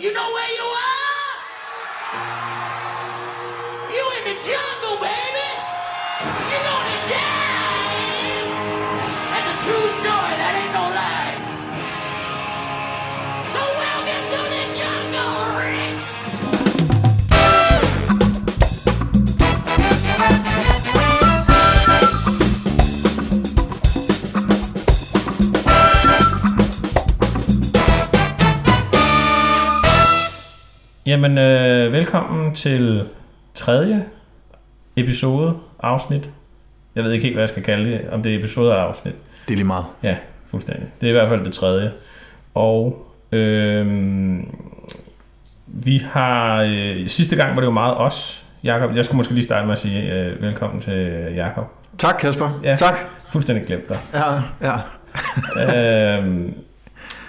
You know where you are? Jamen, øh, velkommen til tredje episode, afsnit. Jeg ved ikke helt, hvad jeg skal kalde det, om det er episode eller afsnit. Det er lige meget. Ja, fuldstændig. Det er i hvert fald det tredje. Og øh, vi har... Øh, sidste gang var det jo meget os, Jakob. Jeg skulle måske lige starte med at sige øh, velkommen til Jakob. Tak, Kasper. Ja. Tak. Fuldstændig glemt dig. Ja, ja. øh,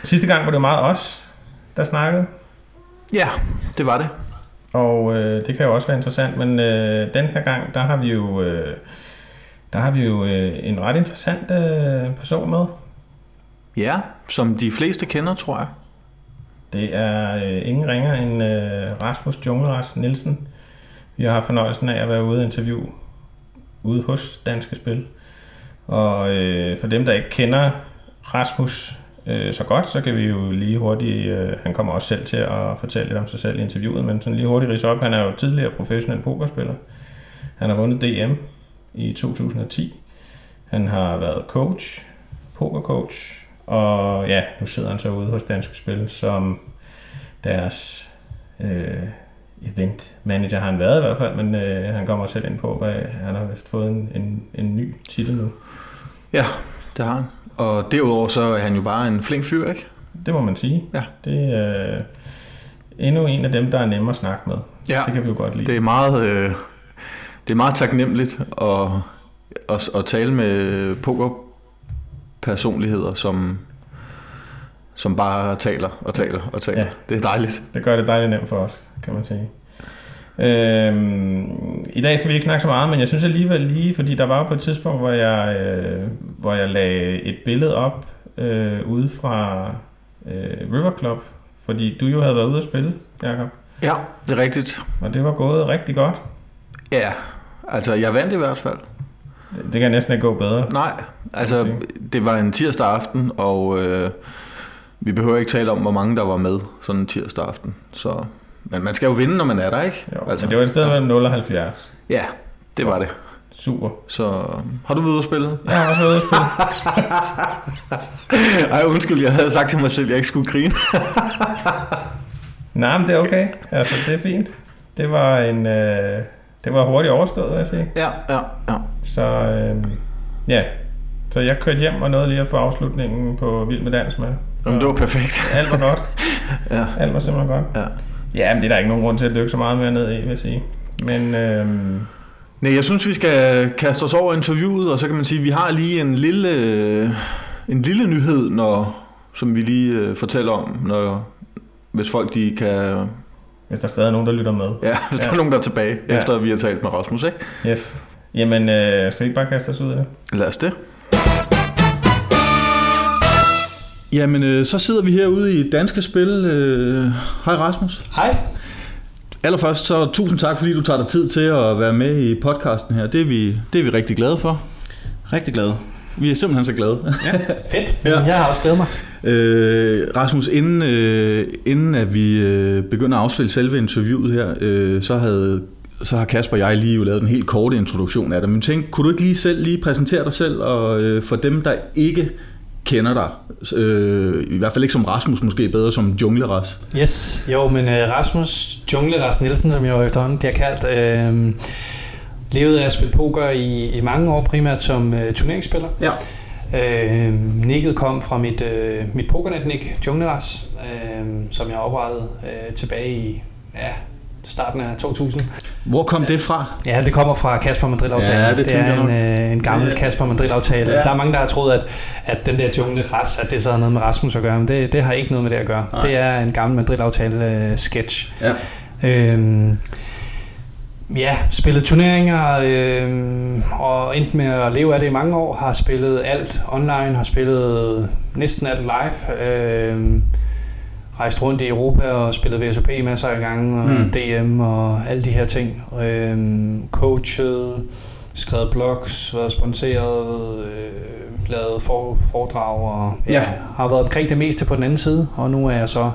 sidste gang var det jo meget os, der snakkede. Ja, det var det. Og øh, det kan jo også være interessant, men øh, den her gang, der har vi jo, øh, der har vi jo øh, en ret interessant øh, person med. Ja, som de fleste kender, tror jeg. Det er øh, ingen ringer end øh, Rasmus Jungleras Nielsen. Vi har haft fornøjelsen af at være ude og interview ude hos Danske Spil. Og øh, for dem, der ikke kender Rasmus øh, så godt, så kan vi jo lige hurtigt, øh, han kommer også selv til at fortælle lidt om sig selv i interviewet, men sådan lige hurtigt rise op, han er jo tidligere professionel pokerspiller. Han har vundet DM i 2010. Han har været coach, pokercoach, og ja, nu sidder han så ude hos Danske Spil som deres øh, event manager har han været i hvert fald, men øh, han kommer selv ind på, hvad han har vist fået en, en, en ny titel nu. Ja, det har han. Og derudover så er han jo bare en flink fyr, ikke? Det må man sige. Ja. Det er øh, endnu en af dem, der er nemme at snakke med. Ja. Det kan vi jo godt lide. Det er meget, øh, det er meget taknemmeligt at, at, at tale med pokerpersonligheder, som, som bare taler og taler og taler. Ja. Ja. Det er dejligt. Det gør det dejligt nemt for os, kan man sige. Øhm, I dag skal vi ikke snakke så meget, men jeg synes alligevel lige, fordi der var jo på et tidspunkt, hvor jeg, øh, hvor jeg lagde et billede op øh, ude fra øh, River Club, fordi du jo havde været ude at spille, Jacob, Ja, det er rigtigt. og det var gået rigtig godt. Ja, altså jeg vandt i hvert fald. Det, det kan næsten ikke gå bedre. Nej, altså det var en tirsdag aften, og øh, vi behøver ikke tale om, hvor mange der var med sådan en tirsdag aften. Så, men man skal jo vinde, når man er der, ikke? Jo, altså, men det var et sted mellem 0 og 70. Ja, det var det. Super. Så har du været ude og spille? Jeg har også været ude at spille. Ej, undskyld, jeg havde sagt til mig selv, at jeg ikke skulle grine. Nej, men det er okay. Altså, det er fint. Det var en... Øh, det var hurtigt overstået, vil jeg sige. ja, ja, ja. Så øh, ja, så jeg kørte hjem og nåede lige at få afslutningen på Vild med Dans med. Jamen, det var perfekt. Alt var godt. Ja. Alt var simpelthen godt. Ja. Ja, men det er der ikke nogen grund til at dykke så meget mere ned i, vil jeg sige. Men øh, Nej, jeg synes, vi skal kaste os over interviewet, og så kan man sige, at vi har lige en lille, en lille nyhed, når, som vi lige øh, fortæller om, når, hvis folk de kan... hvis der stadig er nogen, der lytter med. Ja, hvis der Ja. er nogen, der er tilbage, ja. efter vi har talt med Rasmus, ikke? Yes. Jamen, øh, skal vi ikke bare kaste os ud af det? Lad os det. Jamen, øh, så sidder vi herude i Danske Spil. Øh, Hej Rasmus. Hej. Allerførst så tusind tak, fordi du tager dig tid til at være med i podcasten her. Det er vi, det er vi rigtig glade for. Rigtig glad. Vi er simpelthen så glade. Fedt. Ja. Ja. Jeg har også glædet mig. Øh, Rasmus, inden, øh, inden at vi øh, begynder at afspille selve interviewet her, øh, så, havde, så har Kasper og jeg lige jo lavet en helt kort introduktion af dig. Men tænk, kunne du ikke lige selv lige præsentere dig selv, og øh, for dem, der ikke kender dig, øh, i hvert fald ikke som Rasmus, måske bedre som Jungleras. Yes. Jo, men uh, Rasmus Jungleras Nielsen, som jeg jo efterhånden bliver kaldt, øh, levede af at spille poker i, i mange år, primært som uh, turneringsspiller. Ja. Øh, Nicket kom fra mit, øh, mit pokernet-nick, Jungleras, øh, som jeg oprettede øh, tilbage i ja, starten af 2000. Hvor kom det fra? Ja, det kommer fra Kasper Madrid-aftalen. Ja, det det er en, øh, en gammel Kasper Madrid-aftale. Ja. Der er mange, der har troet, at, at den der jungle ras, at det så har noget med Rasmus at gøre, men det, det har ikke noget med det at gøre. Nej. Det er en gammel Madrid-aftale-sketch. Ja. Øhm, ja, spillet turneringer øhm, og endte med at leve af det i mange år. Har spillet alt online, har spillet næsten alt live. Øhm, rejst rundt i Europa og spillet VSOP masser af gange, og Mm. DM og alle de her ting. Øhm, coachet, skrevet blogs, været sponsoreret, øh, lavet for, foredrag og ja, Ja. har været omkring det meste på den anden side, og nu er jeg så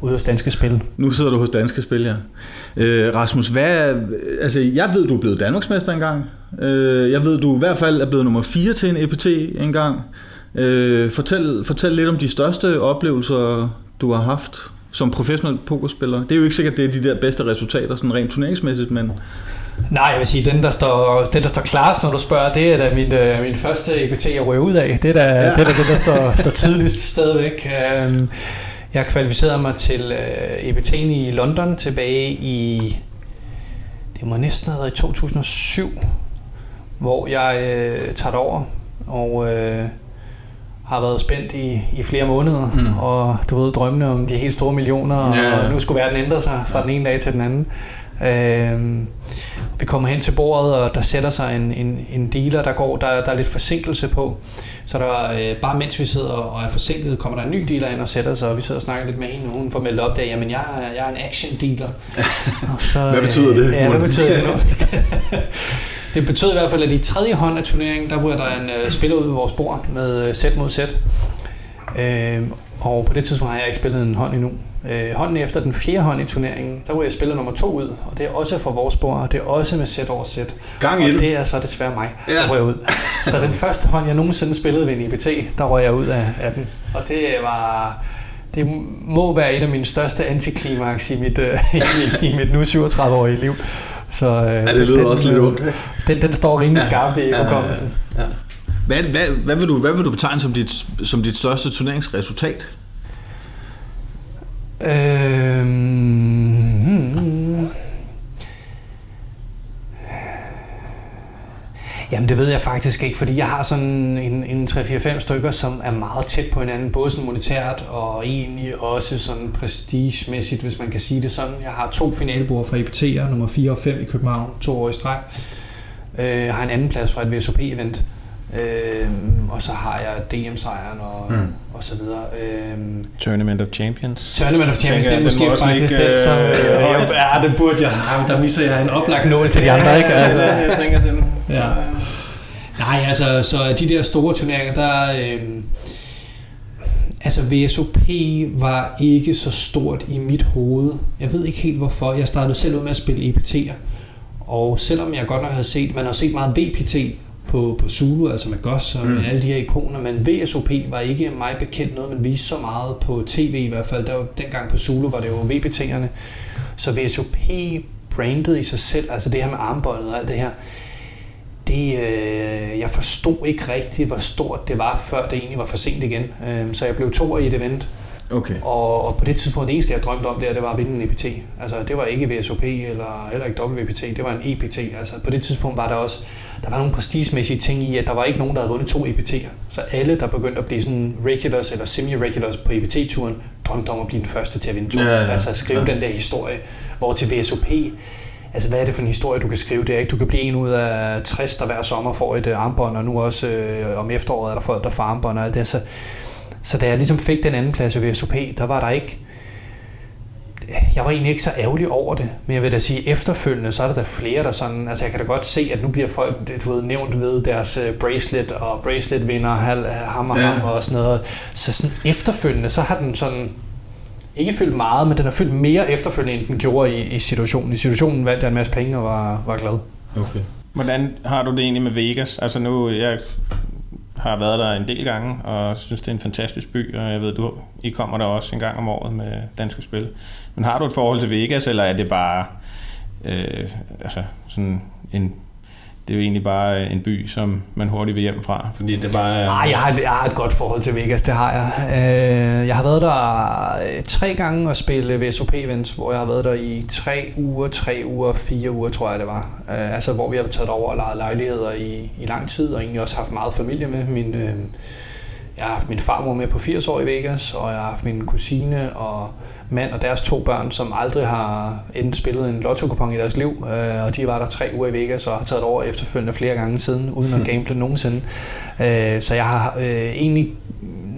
ude hos Danske Spil. Nu sidder du hos Danske Spil, ja. Øh, Rasmus, hvad, altså, jeg ved, du er blevet Danmarksmester engang. Øh, jeg ved, du i hvert fald er blevet nummer 4 til en EPT engang. Øh, fortæl, fortæl lidt om de største oplevelser, du har haft som professionel pokerspiller. Det er jo ikke sikkert, det er de der bedste resultater, sådan rent turneringsmæssigt, men Nej, jeg vil sige, den der står, den, der står klarest, når du spørger, det er da min, øh, min første EPT, jeg rører ud af. Det er da ja. det, er da der står, står tydeligst stadigvæk. Øhm, Jeg kvalificerede mig til øh, EPT'en i London tilbage i, det må næsten have været i 2007, hvor jeg øh, tager det over og øh, har været spændt i, i flere måneder, Mm. og du ved, drømmene om de helt store millioner, Ja. og nu skulle verden ændre sig fra den ene dag til den anden. Øhm, vi kommer hen til bordet, og der sætter sig en, en, en dealer, der går, der, der er lidt forsinkelse på. Så der øh, bare mens vi sidder og er forsinket, kommer der en ny dealer ind og sætter sig, og vi sidder og snakker lidt med hende, og hun får meldt op der, jamen jeg, jeg er en action dealer. og så, Hvad betyder det? Ja, hvad betyder det nu? det betyder i hvert fald, at i tredje hånd af turneringen, der var der en øh, spiller ud ved vores bord med øh, sæt mod sæt. Øh, og på det tidspunkt har jeg ikke spillet en hånd endnu. Øh, hånden efter den fjerde hånd i turneringen, der var jeg spiller nummer to ud, og det er også for vores bord, og det er også med sæt over sæt. gang Og det. er så desværre mig, der Ja. røg ud. Så den første hånd, jeg nogensinde spillede ved en IPT, der røg jeg ud af, af den. Og det var... Det må være et af mine største antiklimaks i mit, øh, i, mit- i mit nu 37-årige liv. Så, øh, Ja, det lyder den, også lidt ondt. Den, den står rimelig Ja. skarpt i Ja, ja, ja. Hvad, hvad, hvad, vil du, hvad vil du betegne som dit, som dit største turneringsresultat? Øhm, Jamen det ved jeg faktisk ikke, fordi jeg har sådan en, en 3-4-5 stykker, som er meget tæt på hinanden, både sådan monetært og egentlig også sådan prestigemæssigt, hvis man kan sige det sådan. Jeg har to finalebord fra EPT'er, nummer 4 og 5 i København, to år i streg. Øh, jeg har en anden plads fra et VSOP-event, øh, og så har jeg DM-sejren og, Mm. og så videre. Øh, Tournament of Champions. Tournament of Champions, Tænker det er måske også faktisk ligge, den, som... øh, Øh, ja, det burde jeg. Jamen, Der misser jeg en oplagt nål til de andre, ikke? Altså, jeg tænker den. Ja. nej, altså, så de der store turneringer, der... Øh, altså, VSOP var ikke så stort i mit hoved. Jeg ved ikke helt hvorfor. Jeg startede selv ud med at spille EPT'er. Og selvom jeg godt nok havde set, man har set meget VPT på, på Zulu, altså med Goss og Mm. mm. alle de her ikoner, men VSOP var ikke mig bekendt noget, man viste så meget på tv i hvert fald. Der var, dengang på Zulu var det jo VPT'erne. Så VSOP brandet i sig selv, altså det her med armbåndet og alt det her, det, øh, jeg forstod ikke rigtigt, hvor stort det var, før det egentlig var for sent igen. Øh, så jeg blev to i et event, Okay. og, og på det tidspunkt, det eneste jeg drømte om, det, det var at vinde en EPT. Altså det var ikke VSOP eller heller ikke WPT, det var en EPT. Altså på det tidspunkt var der også, der var nogle prestigemæssige ting i, at der var ikke nogen, der havde vundet to EPT'er. Så alle, der begyndte at blive sådan regulars eller semi-regulars på EPT-turen, drømte om at blive den første til at vinde to. Ja, ja, altså at skrive ja. den der historie, hvor til VSOP, Altså, hvad er det for en historie, du kan skrive? Det er ikke, du kan blive en ud af 60, der hver sommer får et øh, armbånd, og nu også øh, om efteråret er der folk, der får armbånd og alt det. Så, så da jeg ligesom fik den anden plads ved VSOP, der var der ikke... Jeg var egentlig ikke så ærgerlig over det, men jeg vil da sige, efterfølgende, så er der da flere, der sådan... Altså, jeg kan da godt se, at nu bliver folk du ved, nævnt ved deres øh, bracelet, og bracelet vinder ham og Ja. ja. ham og sådan noget. Så sådan efterfølgende, så har den sådan ikke fyldt meget, men den har fyldt mere efterfølgende, end den gjorde i, i situationen. I situationen vandt jeg en masse penge og var, var glad. okay. Hvordan har du det egentlig med Vegas? Altså nu, jeg har været der en del gange, og synes, det er en fantastisk by, og jeg ved, du I kommer der også en gang om året med Danske Spil. Men har du et forhold til Vegas, eller er det bare øh, altså sådan en det er jo egentlig bare øh, en by, som man hurtigt vil hjem fra, fordi det bare er... Nej, jeg har, jeg har et godt forhold til Vegas, det har jeg. Øh, jeg har været der øh, tre gange og spille VSOP-events, hvor jeg har været der i tre uger, tre uger, fire uger, tror jeg det var. Altså, hvor vi har taget over og lejet lejligheder i, i lang tid, og egentlig også haft meget familie med. Min, jeg har haft min farmor med på 80 år i Vegas, og jeg har haft min kusine og mand og deres to børn, som aldrig har enten spillet en lotto i deres liv, øh, og de var der tre uger i Vegas og har taget over efterfølgende flere gange siden, uden at gamble nogensinde. Øh, så jeg har øh, egentlig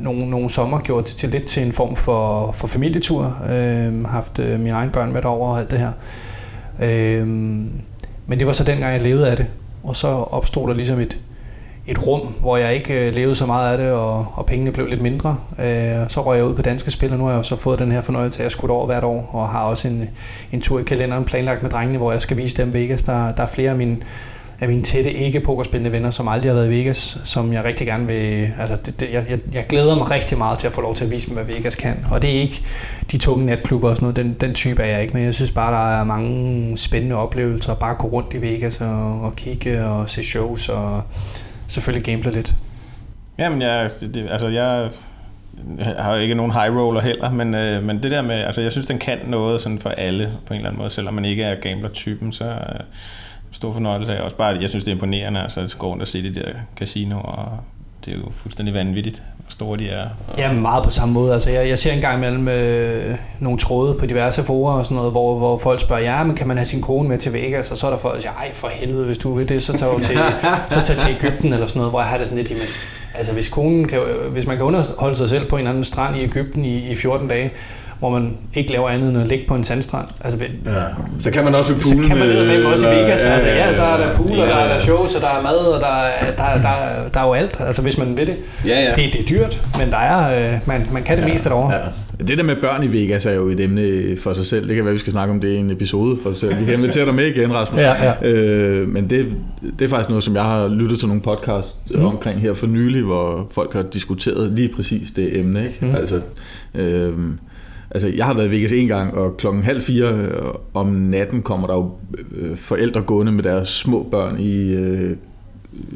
nogle, nogle sommer gjort det til lidt til en form for, for familietur. Øh, haft øh, mine egne børn med derover og alt det her. Øh, men det var så dengang, jeg levede af det. Og så opstod der ligesom et, et rum, hvor jeg ikke øh, levede så meget af det, og, og pengene blev lidt mindre. Øh, så røg jeg ud på danske spil, og nu har jeg så fået den her fornøjelse af at skudt over hvert år, og har også en, en tur i kalenderen planlagt med drengene, hvor jeg skal vise dem Vegas. Der, der er flere af mine af mine tætte ikke-pokerspillende venner, som aldrig har været i Vegas, som jeg rigtig gerne vil... Altså, det, det, jeg, jeg, jeg glæder mig rigtig meget til at få lov til at vise dem, hvad Vegas kan. Og det er ikke de tunge natklubber og sådan noget, den, den type er jeg ikke, men jeg synes bare, der er mange spændende oplevelser. Bare gå rundt i Vegas og, og kigge og se shows og selvfølgelig gamble lidt. Jamen, jeg, det, altså, jeg har jo ikke nogen high roller heller, men, øh, men det der med, altså jeg synes, den kan noget sådan for alle på en eller anden måde, selvom man ikke er gambler-typen, så, øh, stor fornøjelse af. Også bare, jeg synes, det er imponerende altså, at gå rundt og se det der casino, og det er jo fuldstændig vanvittigt, store de er. Og... Ja, meget på samme måde. Altså, jeg, jeg ser engang imellem øh, nogle tråde på diverse forer og sådan noget, hvor, hvor folk spørger, ja, men kan man have sin kone med til Vegas? Og så er der folk, der siger, ej for helvede, hvis du vil det, så tager du til, så tager til Ægypten eller sådan noget, hvor jeg har det sådan lidt, jamen, altså hvis, konen kan, hvis man kan underholde sig selv på en anden strand i Ægypten i, i 14 dage, hvor man ikke laver andet end at ligge på en sandstrand. Altså, ja. Så kan man også ved poolen. Så kan man ned med også i Vegas. Altså, ja, der er der pool, og der er der shows, og der er mad, og der er, der, der, der er jo alt, altså hvis man vil det. Ja, ja. Det, det er dyrt, men der er, øh, man, man kan det ja, meste derovre. Ja. Det der med børn i Vegas er jo et emne for sig selv. Det kan være, vi skal snakke om det i en episode for sig selv. Vi kan invitere dig med igen, Rasmus. Ja, ja. Øh, men det, det er faktisk noget, som jeg har lyttet til nogle podcast mm. omkring her for nylig, hvor folk har diskuteret lige præcis det emne. Ikke? Mm. Altså, øh, Altså, jeg har været i Vegas en gang, og klokken halv fire øh, om natten kommer der jo øh, forældre gående med deres små børn i, øh,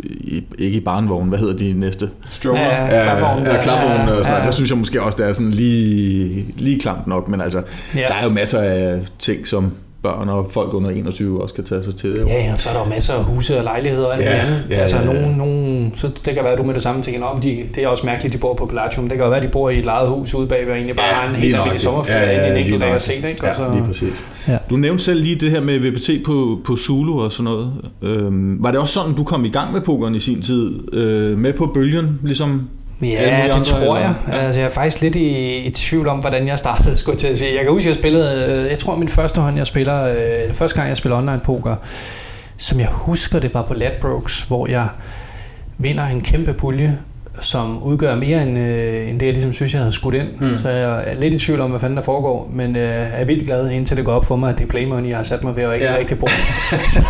i ikke i barnvognen, hvad hedder de næste? Stroller. Ja, ja, klapvogn. Ja, klapvogn og sådan ja, ja. Der synes jeg måske også, det er sådan lige, lige klamt nok, men altså, ja. der er jo masser af ting, som børn og folk under 21 også kan tage sig til det. Ja, ja, så er der jo masser af huse og lejligheder og alt ja, andet. Ja, altså, ja, ja. Nogen, nogen, så det kan være, at du med det samme tænker, om de, det er også mærkeligt, de bor på Palladium. Det kan jo være, at de bor i et lejet hus ude bagved, og egentlig bare ja, har en helt almindelig sommerferie ja, ja, ja, en enkelt dag at se det. Ikke? Ja, så, lige præcis. Ja. Du nævnte selv lige det her med VPT på, på Zulu og sådan noget. Øhm, var det også sådan, du kom i gang med pokeren i sin tid? Øh, med på bølgen, ligesom Ja, det tror jeg. Altså, jeg er faktisk lidt i, i tvivl om, hvordan jeg startede, skulle til at sige. Jeg kan huske, jeg spillede, øh, jeg tror min første hånd, jeg spiller, øh, første gang jeg spiller online poker, som jeg husker, det var på Ladbrokes, hvor jeg vinder en kæmpe pulje som udgør mere end, øh, end det, jeg ligesom synes, jeg havde skudt ind. Mm. Så jeg er lidt i tvivl om, hvad fanden der foregår, men øh, er vildt glad, indtil det går op for mig, at det er play money, jeg har sat mig ved, og ikke ja. rigtig brugt. så,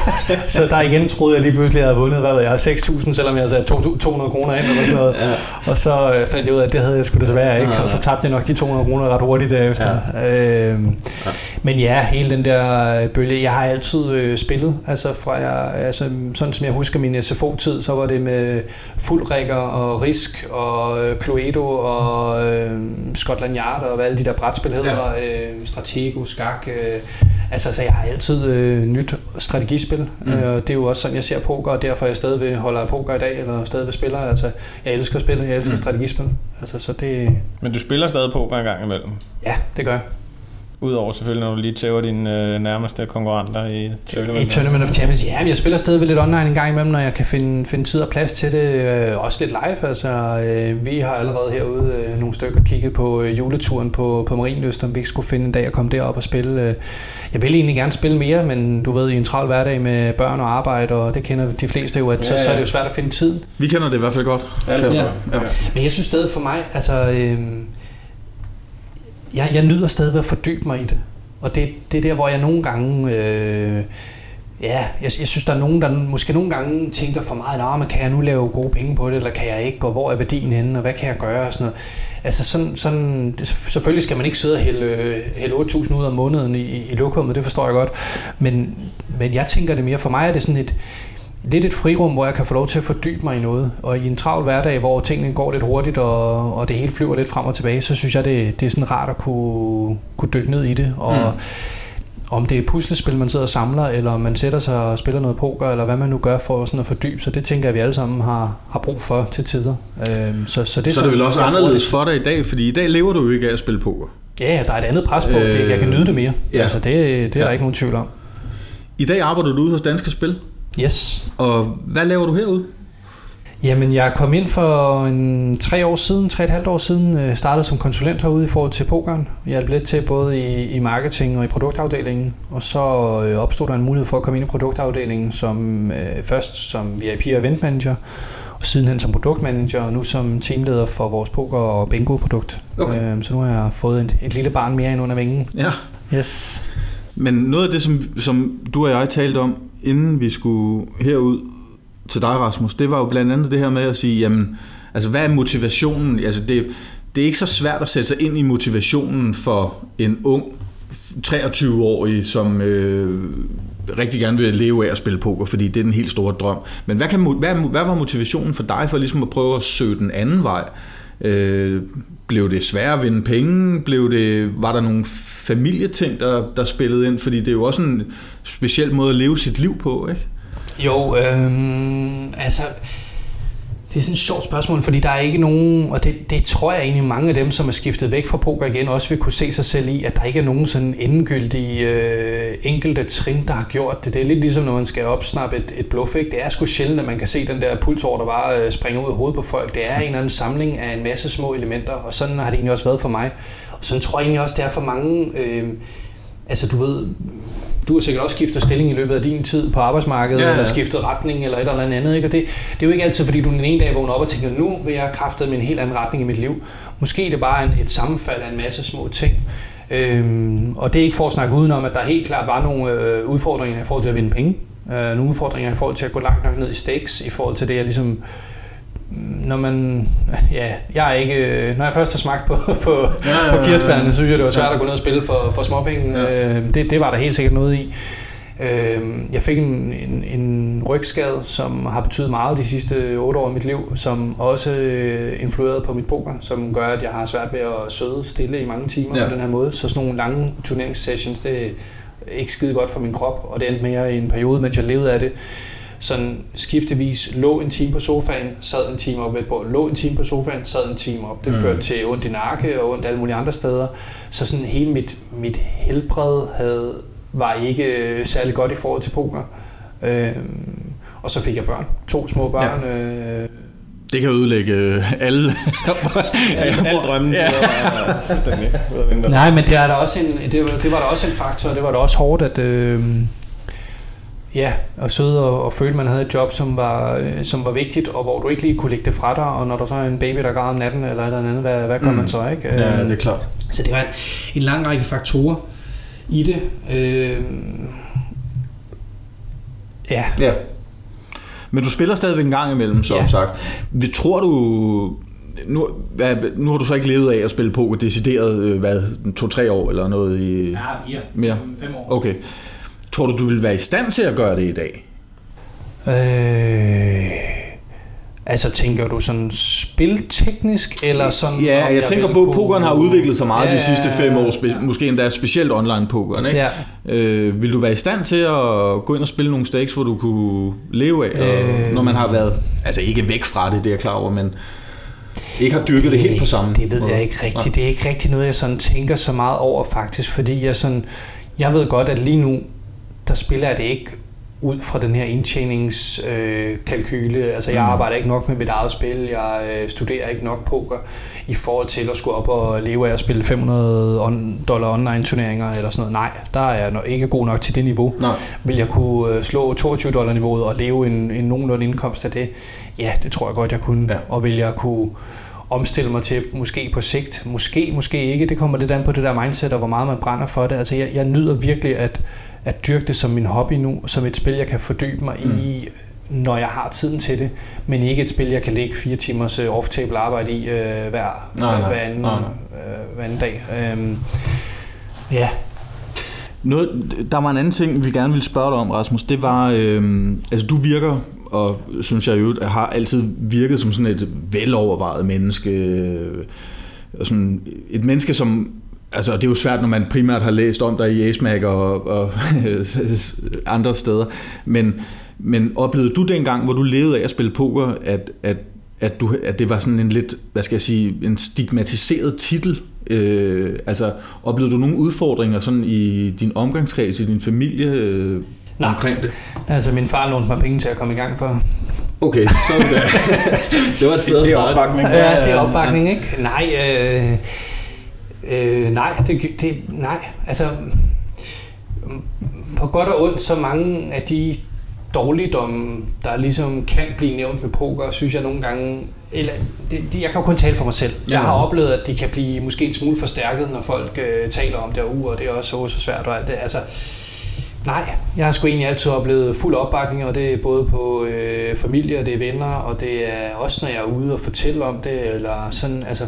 så der igen troede jeg lige pludselig, at jeg havde vundet, hvad ved jeg, 6.000, selvom jeg havde sat 200 kroner ind, eller sådan noget. Ja. Og så øh, fandt jeg ud af, at det havde jeg sgu desværre ikke, ja, ja. og så tabte jeg nok de 200 kroner ret hurtigt derefter. Ja. Øh, ja. Men ja, hele den der bølge, jeg har altid øh, spillet, altså fra jeg, altså, sådan som jeg husker min SFO-tid, så var det med fuld og Risk og øh, Cluedo og øh, Scotland Yard og hvad alle de der brætspil hedder, ja. øh, Stratego, Skak. Øh, altså, så jeg har altid øh, nyt strategispil. Mm. Øh, det er jo også sådan, jeg ser poker, og derfor er jeg stadig ved holder poker i dag, eller stadig ved spiller. Altså, jeg elsker spil, jeg elsker mm. strategispil. Altså, så det... Men du spiller stadig poker en gang imellem? Ja, det gør jeg. Udover selvfølgelig, når du lige tæver dine øh, nærmeste konkurrenter i Tournament. I Tournament of Champions, ja, jeg spiller stadig lidt online en gang imellem, når jeg kan finde, finde tid og plads til det. Øh, også lidt live, altså. Øh, vi har allerede herude øh, nogle stykker kigget på øh, juleturen på, på Marienlyst, om vi ikke skulle finde en dag at komme derop og spille. Øh. Jeg vil egentlig gerne spille mere, men du ved, i en travl hverdag med børn og arbejde, og det kender de fleste jo, at ja, så, så er det jo svært at finde tid. Vi kender det i hvert fald godt. Ja, ja. ja. Men jeg synes stadig for mig, altså... Øh, jeg, jeg nyder stadig at fordybe mig i det. Og det, det er der, hvor jeg nogle gange... Øh, ja, jeg, jeg synes, der er nogen, der måske nogle gange tænker for meget, Nå, men kan jeg nu lave gode penge på det, eller kan jeg ikke, og hvor er værdien henne, og hvad kan jeg gøre, og sådan noget. Altså sådan, sådan, selvfølgelig skal man ikke sidde og hælde, øh, hælde 8.000 ud om måneden i, i lokummet, det forstår jeg godt. Men, men jeg tænker det mere, for mig er det sådan et, lidt et frirum, hvor jeg kan få lov til at fordybe mig i noget. Og i en travl hverdag, hvor tingene går lidt hurtigt, og, og det hele flyver lidt frem og tilbage, så synes jeg, det, det er sådan rart at kunne, kunne dykke ned i det. Og mm. om det er puslespil, man sidder og samler, eller man sætter sig og spiller noget poker, eller hvad man nu gør for sådan at fordybe sig, det tænker jeg, vi alle sammen har, har brug for til tider. Øhm, så, så, det så det er vel også anderledes for dig i dag, fordi i dag lever du jo ikke af at spille poker. Ja, der er et andet pres på. Øh, jeg kan nyde det mere. Ja. Altså, det, det er ja. der ikke nogen tvivl om. I dag arbejder du ude hos Danske Spil. Yes. Og hvad laver du herude? Jamen, jeg kom ind for en tre år siden, tre et halvt år siden, øh, startede som konsulent herude i forhold til pokeren. Jeg hjalp lidt til både i, i marketing og i produktafdelingen, og så øh, opstod der en mulighed for at komme ind i produktafdelingen som øh, først som VIP og event manager, og sidenhen som produktmanager, og nu som teamleder for vores poker- og bingo-produkt. Okay. Øh, så nu har jeg fået et, et lille barn mere ind under vingen. Ja. Yes. Men noget af det, som, som du og jeg talte om, inden vi skulle herud til dig, Rasmus, det var jo blandt andet det her med at sige, jamen, altså hvad er motivationen? Altså det, det er ikke så svært at sætte sig ind i motivationen for en ung 23-årig, som øh, rigtig gerne vil leve af at spille poker, fordi det er den helt store drøm. Men hvad, kan, hvad, hvad var motivationen for dig for ligesom at prøve at søge den anden vej? Øh, blev det sværere at vinde penge? Blev det, var der nogle familieting, der, der spillede ind? Fordi det er jo også en speciel måde at leve sit liv på, ikke? Jo, øh, altså, det er sådan et sjovt spørgsmål, fordi der er ikke nogen, og det, det tror jeg egentlig mange af dem, som er skiftet væk fra poker igen, også vil kunne se sig selv i, at der ikke er nogen sådan endegyldige øh, enkelte trin, der har gjort det. Det er lidt ligesom, når man skal opsnappe et, et bluff, ikke? Det er sgu sjældent, at man kan se den der pulsår, der bare øh, springer ud af hovedet på folk. Det er en eller anden samling af en masse små elementer, og sådan har det egentlig også været for mig. Sådan tror jeg egentlig også, det er for mange... Øh, altså du ved, du har sikkert også skiftet stilling i løbet af din tid på arbejdsmarkedet, ja, ja. eller skiftet retning, eller et eller andet, ikke? Og det, det er jo ikke altid, fordi du den ene dag vågner op og tænker, nu vil jeg kraftet med en helt anden retning i mit liv. Måske er det bare en, et sammenfald af en masse små ting. Øhm, og det er ikke for at snakke udenom, at der helt klart var nogle øh, udfordringer i forhold til at vinde penge. Øh, nogle udfordringer i forhold til at gå langt nok ned i stakes, i forhold til det, jeg ligesom når man, ja, jeg er ikke, når jeg først har smagt på, på, ja, ja, på kirsebærne, så synes jeg, det var svært at gå ned og spille for, for småpenge. Ja. Øh, det, det var der helt sikkert noget i. Øh, jeg fik en, en, en rygskade, som har betydet meget de sidste otte år i mit liv, som også øh, influerede på mit poker, som gør, at jeg har svært ved at søde stille i mange timer ja. på den her måde. Så sådan nogle lange turneringssessions, det er ikke skide godt for min krop, og det endte mere i en periode, mens jeg levede af det sådan skiftevis lå en time på sofaen, sad en time op ved på, lå en time på sofaen, sad en time op. Det mm. førte til ondt i nakke og ondt alle mulige andre steder. Så sådan hele mit, mit helbred havde, var ikke særlig godt i forhold til poker. Øhm, og så fik jeg børn. To små børn. Ja. Øh, det kan ødelægge alle, alle, alle drømme. Ja. Nej, men det, er der også en, det, var, det var der også en faktor, det var der også hårdt, at, øh, Ja, og sidde og, og føle, at man havde et job, som var, øh, som var vigtigt, og hvor du ikke lige kunne lægge det fra dig, og når der så er en baby, der græder om natten, eller et eller andet, hvad, hvad gør mm. man så, ikke? Ja, det er klart. Så det var en, en lang række faktorer i det. Øh, ja. ja. Men du spiller stadigvæk en gang imellem, som ja. sagt. Vi tror du, nu, hvad, nu har du så ikke levet af at spille poker decideret, øh, hvad, to-tre år eller noget i... Ja, mere. Mere? Fem år. Okay. Tror du, du vil være i stand til at gøre det i dag? Øh, altså tænker du sådan spilteknisk, eller sådan... Ja, jeg, tænker på, at pokeren har udviklet sig meget ja, de sidste fem år, spe, ja. måske endda specielt online pokeren, ikke? Ja. Øh, vil du være i stand til at gå ind og spille nogle stakes, hvor du kunne leve af, øh, når man har været, altså ikke væk fra det, det er jeg klar over, men ikke har dyrket det, det helt på samme Det ved måde. jeg ikke rigtigt. Ja. Det er ikke rigtigt noget, jeg sådan tænker så meget over faktisk, fordi jeg sådan, jeg ved godt, at lige nu, der spiller jeg det ikke ud fra den her indtjeningskalkyle. Øh, altså, jeg mm. arbejder ikke nok med mit eget spil. Jeg øh, studerer ikke nok poker i forhold til at skulle op og leve af at spille 500 on, dollar online turneringer eller sådan noget. Nej, der er jeg ikke god nok til det niveau. Nej. Vil jeg kunne øh, slå 22 dollar niveauet og leve en, en nogenlunde indkomst af det? Ja, det tror jeg godt, jeg kunne. Ja. Og vil jeg kunne omstille mig til måske på sigt. Måske, måske ikke. Det kommer lidt an på det der mindset og hvor meget man brænder for det. Altså jeg, jeg nyder virkelig at, at dyrke det som min hobby nu, som et spil, jeg kan fordybe mig mm. i, når jeg har tiden til det, men ikke et spil, jeg kan lægge fire timers øh, off-table arbejde i øh, hver, nej, nej, hver, anden, nej, nej. Øh, hver anden dag. Øhm, ja. Noget, der var en anden ting, vi gerne ville spørge dig om, Rasmus. Det var, øh, altså du virker, og synes jeg jo, har altid virket som sådan et velovervejet menneske. Øh, sådan et menneske, som Altså, det er jo svært, når man primært har læst om dig i ASMAC og, og andre steder. Men, men oplevede du dengang, hvor du levede af at spille poker, at, at, at, du, at det var sådan en lidt, hvad skal jeg sige, en stigmatiseret titel? Øh, altså, oplevede du nogle udfordringer sådan i din omgangskreds, i din familie øh, omkring det? Altså, min far lånte mig penge til at komme i gang for. Okay, så det. det var et sted at Det er starte. opbakning. Ja, det er opbakning, ikke? Nej, øh, øh, nej, det, det, nej, altså på godt og ondt, så mange af de dårligdomme, der ligesom kan blive nævnt ved poker, synes jeg nogle gange, eller det, det, jeg kan jo kun tale for mig selv. Jeg har oplevet, at de kan blive måske en smule forstærket, når folk øh, taler om det, og, uh, og det er også så, så svært og alt det. Altså, Nej, jeg har sgu egentlig altid oplevet fuld opbakning, og det er både på øh, familie, og det er venner, og det er også, når jeg er ude og fortælle om det, eller sådan, altså...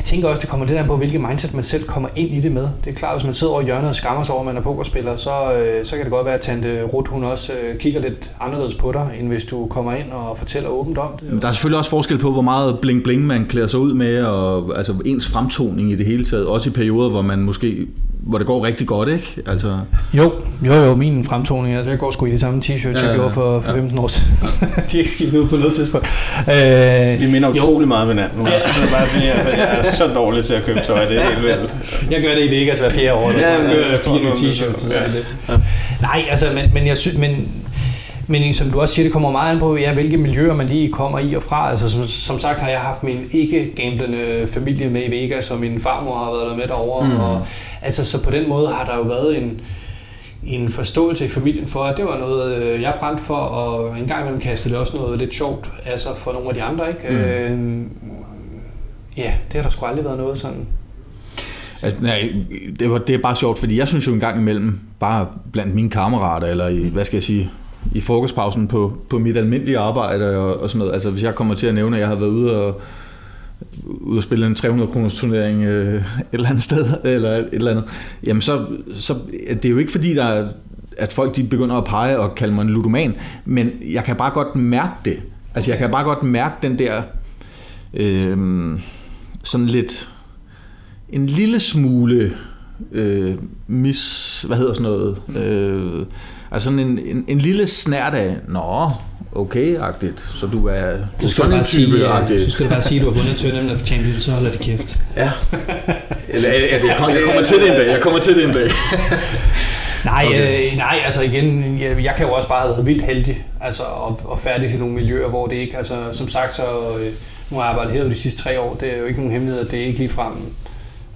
Jeg tænker også, det kommer lidt an på, hvilket mindset man selv kommer ind i det med. Det er klart, hvis man sidder over i hjørnet og skammer sig over, at man er pokerspiller, så, øh, så kan det godt være, at Tante Ruth, hun også øh, kigger lidt anderledes på dig, end hvis du kommer ind og fortæller åbent om det. Men Der er selvfølgelig også forskel på, hvor meget bling-bling man klæder sig ud med, og altså ens fremtoning i det hele taget. Også i perioder, hvor man måske hvor det går rigtig godt, ikke? Altså, Jo, jo, jo, min fremtoning, altså jeg går sgu i de samme t-shirts, Ja, jeg gjorde for, for 15 år siden. de er ikke skiftet ud på noget tidspunkt. Øh, Vi minder Jo. utrolig meget om hinanden. Jeg vil bare sige, at jeg er så dårlig til at købe tøj. Det er helt vildt. Jeg gør det i Vegas hver fjerde år. Ja, Ja, jeg gør fire nye t-shirts. Er det lidt. Nej, altså, men, men jeg synes, men, men som du også siger, det kommer meget an på, ja, hvilke miljøer man lige kommer i og fra. Altså, som, som sagt har jeg haft min ikke-gamblende familie med i Vegas, og min farmor har været der med derovre. Mm. Og, altså, så på den måde har der jo været en, en forståelse i familien for, at det var noget, øh, jeg brændte for, og en gang imellem kastede det også noget lidt sjovt altså for nogle af de andre. Ikke? Mm. Øh, ja, det har der sgu aldrig været noget sådan. at, nej, det, var, det er bare sjovt, fordi jeg synes jo en gang imellem, bare blandt mine kammerater, eller i, hvad skal jeg sige, i frokostpausen på, på mit almindelige arbejde og, og sådan noget. Altså hvis jeg kommer til at nævne, at jeg har været ude og, ude og spille en 300 kroners turnering øh, et eller andet sted, eller et eller andet, jamen så, så det er jo ikke fordi, der er, at folk de begynder at pege og kalde mig en ludoman, men jeg kan bare godt mærke det. Altså jeg kan bare godt mærke den der øh, sådan lidt en lille smule øh, mis, hvad hedder sådan noget, øh, altså sådan en, en, en lille snært af, nå, okay-agtigt, så du er, du er sådan en type sige, øh, så skal du bare sige, at du har vundet Tournament of Champions, så holder det kæft. Ja. Eller, ja, det, jeg, kommer, jeg kommer til det en dag, jeg kommer til det en dag. Nej, Okay. øh, nej, altså igen, jeg, jeg kan jo også bare have været vildt heldig, altså og, og færdig til nogle miljøer, hvor det ikke, altså som sagt, så øh, nu har jeg arbejdet herude de sidste tre år, det er jo ikke nogen hemmelighed, det er ikke lige frem,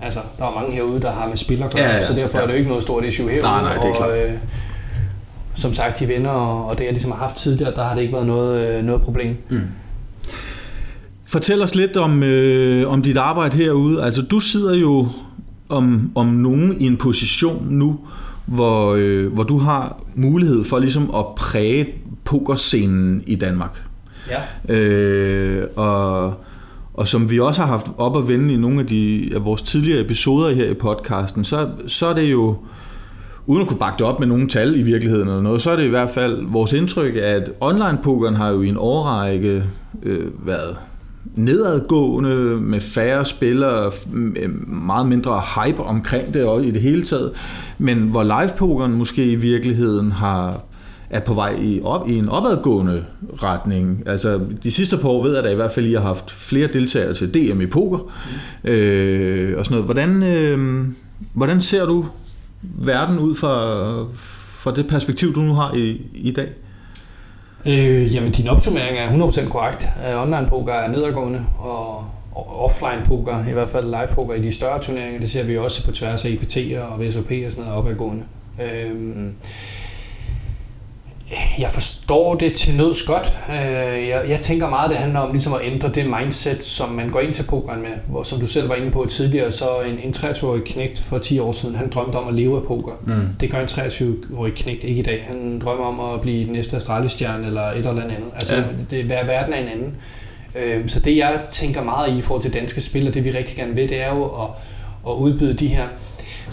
altså der er mange herude, der har med spil at gøre, Ja, ja, så derfor ja. er det jo ikke noget stort issue herude. Nej, nej, det er og, klart. Øh, som sagt, de venner og, og det, jeg ligesom har haft tidligere, der har det ikke været noget, øh, noget problem. Fortæl os lidt om, øh, om dit arbejde herude. Altså, du sidder jo om, om nogen i en position nu, hvor, øh, hvor du har mulighed for ligesom at præge pokerscenen i Danmark. Ja. Øh, og, og som vi også har haft op at vende i nogle af, de, af vores tidligere episoder her i podcasten, så, så er det jo, uden at kunne bakke det op med nogle tal i virkeligheden eller noget, så er det i hvert fald vores indtryk, at online-pokeren har jo i en årrække øh, været nedadgående med færre spillere, meget mindre hype omkring det også i det hele taget, men hvor live-pokeren måske i virkeligheden har er på vej i, op, i en opadgående retning. Altså, de sidste par år ved jeg da i hvert fald, at I har haft flere deltagere til DM i poker. Mm. Øh, og sådan noget. Hvordan, øh, hvordan ser du verden ud fra, fra det perspektiv, du nu har i, i dag? Øh, jamen, din opsummering er 100% korrekt. Øh, online poker er nedadgående, og offline poker, i hvert fald live poker i de større turneringer, det ser vi også på tværs af IPT'er og VSOP og sådan noget opadgående. Øhm, jeg forstår det til nøds godt. Øh, jeg, jeg tænker meget, det handler om ligesom at ændre det mindset, som man går ind til pokeren med. Hvor, som du selv var inde på tidligere, så en, en 23-årig knægt for 10 år siden, han drømte om at leve af poker. Mm. Det gør en 23-årig knægt ikke i dag. Han drømmer om at blive den næste astralistjerne eller et eller andet. Altså, Ja. det, hver verden er en anden. Øhm, Så det, jeg tænker meget i i forhold til danske spil, og det vi rigtig gerne vil, det er jo at, at udbyde de her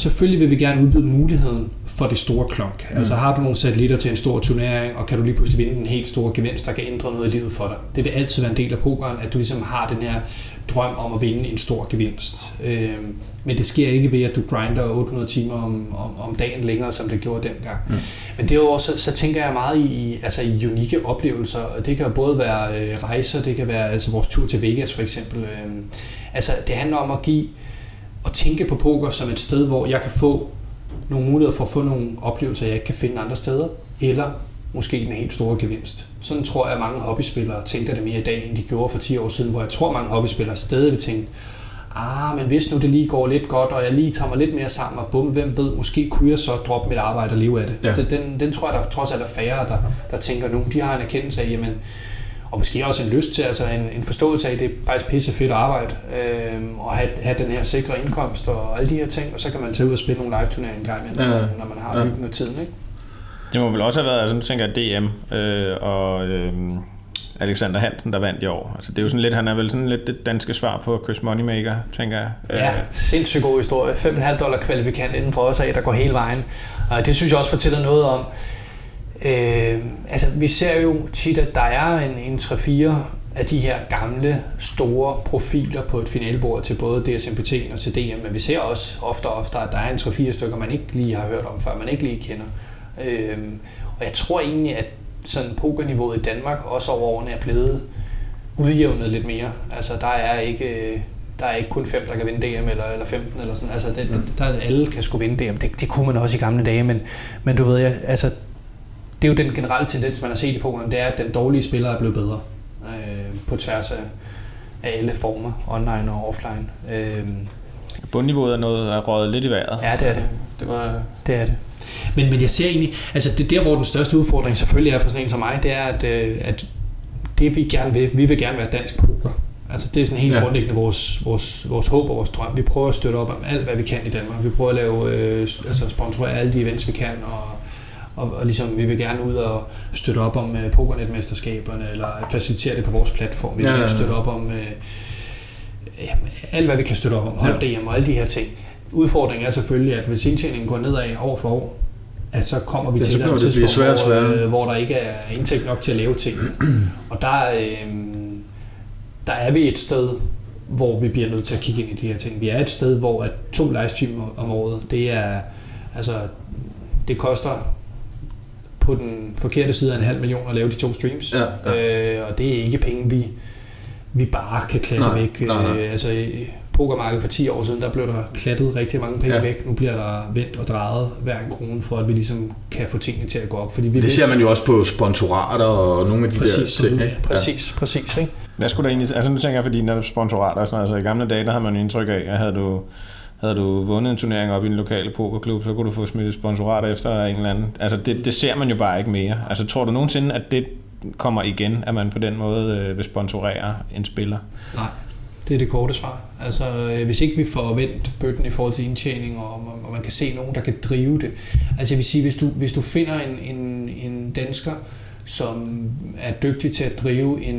Selvfølgelig vil vi gerne udbyde muligheden for det store klonk. Mm. Altså har du nogle satellitter til en stor turnering, og kan du lige pludselig vinde en helt stor gevinst, der kan ændre noget i livet for dig. Det vil altid være en del af pokeren, at du ligesom har den her drøm om at vinde en stor gevinst. Øhm, men det sker ikke ved, at du grinder 800 timer om, om, om dagen længere, som det gjorde dengang. Mm. Men derudover, så, så tænker jeg meget i, altså i unikke oplevelser. Og Det kan både være øh, rejser, det kan være altså vores tur til Vegas for eksempel. Øhm, altså det handler om at give og tænke på poker som et sted, hvor jeg kan få nogle muligheder for at få nogle oplevelser, jeg ikke kan finde andre steder, eller måske den helt store gevinst. Sådan tror jeg, at mange hobbyspillere tænker det mere i dag, end de gjorde for 10 år siden, hvor jeg tror, at mange hobbyspillere stadig vil tænke, ah, men hvis nu det lige går lidt godt, og jeg lige tager mig lidt mere sammen, og bum, hvem ved, måske kunne jeg så droppe mit arbejde og leve af det. Ja. Den, den, den tror jeg, der trods alt er færre, der, der tænker nu. De har en erkendelse af, jamen, og måske også en lyst til, altså en, en forståelse af, at det er faktisk pisse fedt at arbejde, øh, og have, have den her sikre indkomst og alle de her ting, og så kan man tage ud og spille nogle live-turneringer en gang imellem, Ja. når man har Ja. hyggen og tiden, ikke? Det må vel også have været, altså nu tænker jeg DM øh, og øh, Alexander Hansen, der vandt i år. Altså det er jo sådan lidt, han er vel sådan lidt det danske svar på Chris Moneymaker, tænker jeg. Ja, Øh, sindssygt god historie. 5,5 dollar kvalifikant inden for os af, der går hele vejen. Og det synes jeg også fortæller noget om. Øh, altså, vi ser jo tit, at der er en, en 3-4 af de her gamle, store profiler på et finalebord til både DSMPT og til DM, men vi ser også ofte og ofte, at der er en 3-4 stykker, man ikke lige har hørt om før, man ikke lige kender. Øh, og jeg tror egentlig, at sådan pokerniveauet i Danmark også over årene er blevet udjævnet lidt mere. Altså, der er ikke, øh, der er ikke kun fem, der kan vinde DM, eller, eller 15, eller sådan. Altså, det, det, der er alle kan sgu vinde DM. Det, det kunne man også i gamle dage, men, men du ved, jeg, altså, det er jo den generelle tendens, man har set i pokeren, det er, at den dårlige spiller er blevet bedre øh, på tværs af, af alle former, online og offline. Øh, Bundniveauet er noget er røget lidt i vejret. ja, det er det. Det var... Det er det. Men, men jeg ser egentlig, altså det der, hvor den største udfordring selvfølgelig er for sådan en som mig, det er, at, øh, at det vi gerne vil, vi vil gerne være dansk poker. Altså det er sådan helt Ja. ja. grundlæggende vores, vores, vores håb og vores drøm. Vi prøver at støtte op om alt, hvad vi kan i Danmark. Vi prøver at lave, øh, altså sponsorere alle de events, vi kan, og, og, og ligesom, vi vil gerne ud og støtte op om øh, pokernetmesterskaberne, eller facilitere det på vores platform. Vi vil Ja, gerne støtte op om øh, ja, alt, hvad vi kan støtte op om. Hold Ja. DM og alle de her ting. Udfordringen er selvfølgelig, at hvis indtjeningen går nedad år for år, at så kommer vi Ja, til et tidspunkt, sværere og hvor, øh, hvor der ikke er indtægt nok til at lave ting. og der, øh, der er vi et sted, hvor vi bliver nødt til at kigge ind i de her ting. Vi er et sted, hvor at to livestream om året, det er, altså, det koster på den forkerte side af en halv million at lave de to streams. Ja, ja. Øh, og det er ikke penge, vi, vi bare kan klatte Nej, væk. nej, nej. Øh, altså, i pokermarkedet for 10 år siden, der blev der klattet rigtig mange penge Ja. ja. væk. Nu bliver der vendt og drejet hver en krone, for at vi ligesom kan få tingene til at gå op. Fordi vi Det vidste- ser man jo også på sponsorater og nogle af de Præcis, der ting. du- ikke? præcis, præcis. Ikke? Hvad skulle der egentlig... Altså nu tænker jeg, fordi netop sponsorater og sådan noget, altså i gamle dage, der havde man indtryk af, at havde du, havde du vundet en turnering op i en lokale pokerklub, så kunne du få smidt sponsorater sponsorat efter en eller anden. Altså det, det ser man jo bare ikke mere. Altså tror du nogensinde, at det kommer igen, at man på den måde øh, vil sponsorere en spiller? Nej, det er det korte svar. Altså, øh, hvis ikke vi får vendt bøtten i forhold til indtjening, og, og man kan se nogen, der kan drive det. Altså, jeg vil sige, hvis du, hvis du finder en, en, en dansker, som er dygtig til at drive en,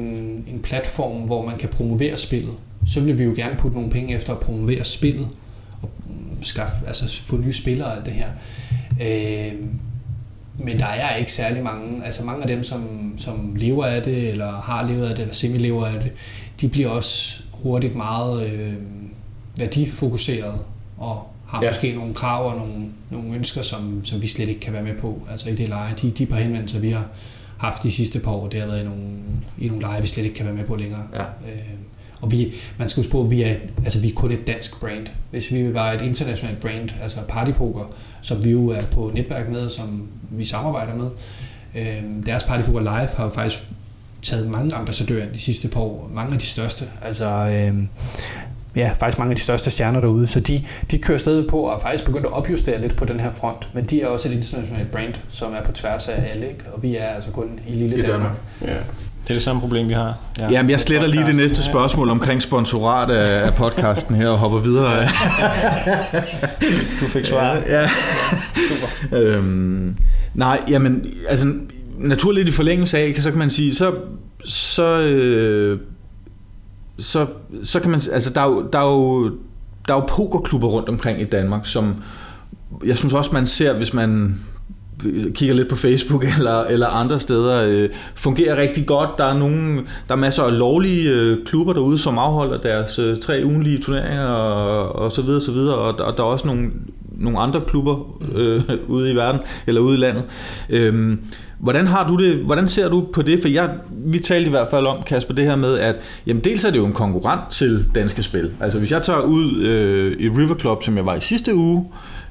en platform, hvor man kan promovere spillet, så vil vi jo gerne putte nogle penge efter at promovere spillet, skaffe, altså få nye spillere og alt det her. Øh, men der er ikke særlig mange, altså mange af dem, som, som lever af det, eller har levet af det, eller semi-lever af det, de bliver også hurtigt meget øh, værdifokuseret, og har Ja. måske nogle krav og nogle, nogle ønsker, som, som vi slet ikke kan være med på. Altså i det leje, de, de par henvendelser, vi har haft de sidste par år, det har været i nogle, i nogle leje, vi slet ikke kan være med på længere. Ja. Øh, og vi, man skal huske på, at vi er, altså vi er kun et dansk brand. Hvis vi var et internationalt brand, altså partypoker, som vi jo er på netværk med, som vi samarbejder med, øh, deres partypoker live har faktisk taget mange ambassadører de sidste par år. Mange af de største. Altså, øh, ja, faktisk mange af de største stjerner derude. Så de, de kører stadig på og faktisk begyndt at opjustere lidt på den her front. Men de er også et internationalt brand, som er på tværs af alle. Ikke? Og vi er altså kun i lille I Danmark. Danmark. Ja. Det er det samme problem, vi har. Ja. Jamen, jeg sletter lige det næste spørgsmål omkring sponsorat af, af podcasten her og hopper videre. Du fik svaret. Ja. øhm, nej, jamen, altså naturligt i forlængelse af, så kan man sige, så, så, øh, så, så kan man, altså der er jo, der er jo, der er jo pokerklubber rundt omkring i Danmark, som jeg synes også, man ser, hvis man kigger lidt på Facebook eller, eller andre steder, øh, fungerer rigtig godt. Der er, nogle, der er masser af lovlige øh, klubber derude, som afholder deres øh, tre ugenlige turneringer og, og så videre, så videre. Og, og der er også nogle nogle andre klubber øh, ude i verden, eller ude i landet. Øh, hvordan har du det, hvordan ser du på det? For jeg, vi talte i hvert fald om, Kasper, det her med, at jamen, dels er det jo en konkurrent til danske spil. Altså hvis jeg tager ud øh, i River Club, som jeg var i sidste uge, øh,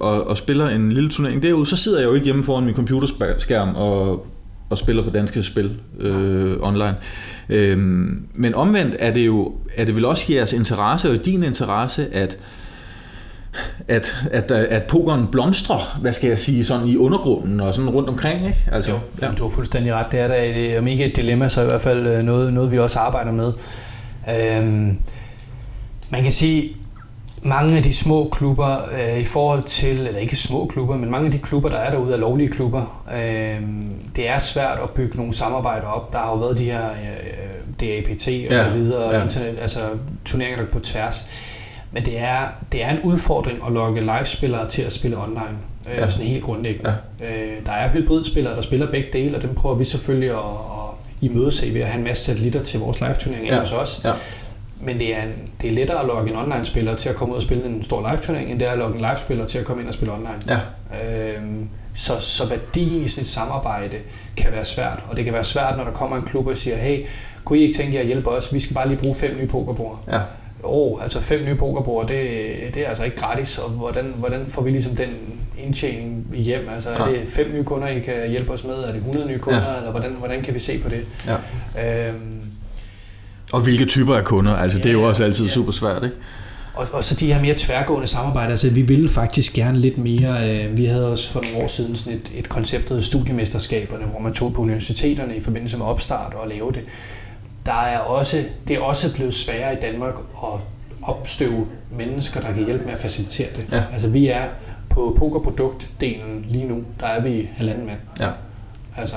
og, og spiller en lille turnering derude, så sidder jeg jo ikke hjemme foran min computerskærm og, og spiller på danske spil øh, online. Øh, men omvendt er det jo er det vel også jeres interesse og din interesse, at at, at, at pokeren blomstrer, hvad skal jeg sige, sådan i undergrunden og sådan rundt omkring, ikke? Altså, jo, ja. du har fuldstændig ret. Det er da et, om ikke et dilemma, så i hvert fald øh, noget, noget vi også arbejder med. Øhm, man kan sige, mange af de små klubber øh, i forhold til, eller ikke små klubber, men mange af de klubber, der er derude, er lovlige klubber. Øh, det er svært at bygge nogle samarbejder op. Der har jo været de her øh, DAPT og ja, så videre, ja. internet, altså turneringer der på tværs. Men det er, det er en udfordring at lokke live-spillere til at spille online. Øh, ja. Sådan helt grundlæggende. Ja. Øh, der er hybridspillere, der spiller begge dele, og dem prøver vi selvfølgelig at, at imødese ved at have en masse satellitter til vores live-turnering ja. hos os. Ja. Men det er, en, det er lettere at logge en online-spiller til at komme ud og spille en stor live-turnering, end det er at logge en live-spiller til at komme ind og spille online. Ja. Øhm, så, så værdien i sådan et samarbejde kan være svært, og det kan være svært, når der kommer en klub og siger, hey, kunne I ikke tænke jer at hjælpe os? Vi skal bare lige bruge fem nye pokerbord. Ja. Jo, altså fem nye pokerbord, det, det er altså ikke gratis, og hvordan, hvordan får vi ligesom den indtjening hjem? Altså er det fem nye kunder, I kan hjælpe os med? Er det 100 nye kunder, ja. eller hvordan, hvordan kan vi se på det? Ja. Øhm, og hvilke typer af kunder, altså ja, det er jo også altid ja. super svært, ikke? Og, og så de her mere tværgående samarbejder, altså vi ville faktisk gerne lidt mere, øh, vi havde også for nogle år siden sådan et, et koncept, der studiemesterskaberne, hvor man tog på universiteterne i forbindelse med opstart og lave det. Der er også, det er også blevet sværere i Danmark at opstøve mennesker, der kan hjælpe med at facilitere det. Ja. Altså vi er på pokerproduktdelen lige nu, der er vi halvanden mand. Ja. Altså,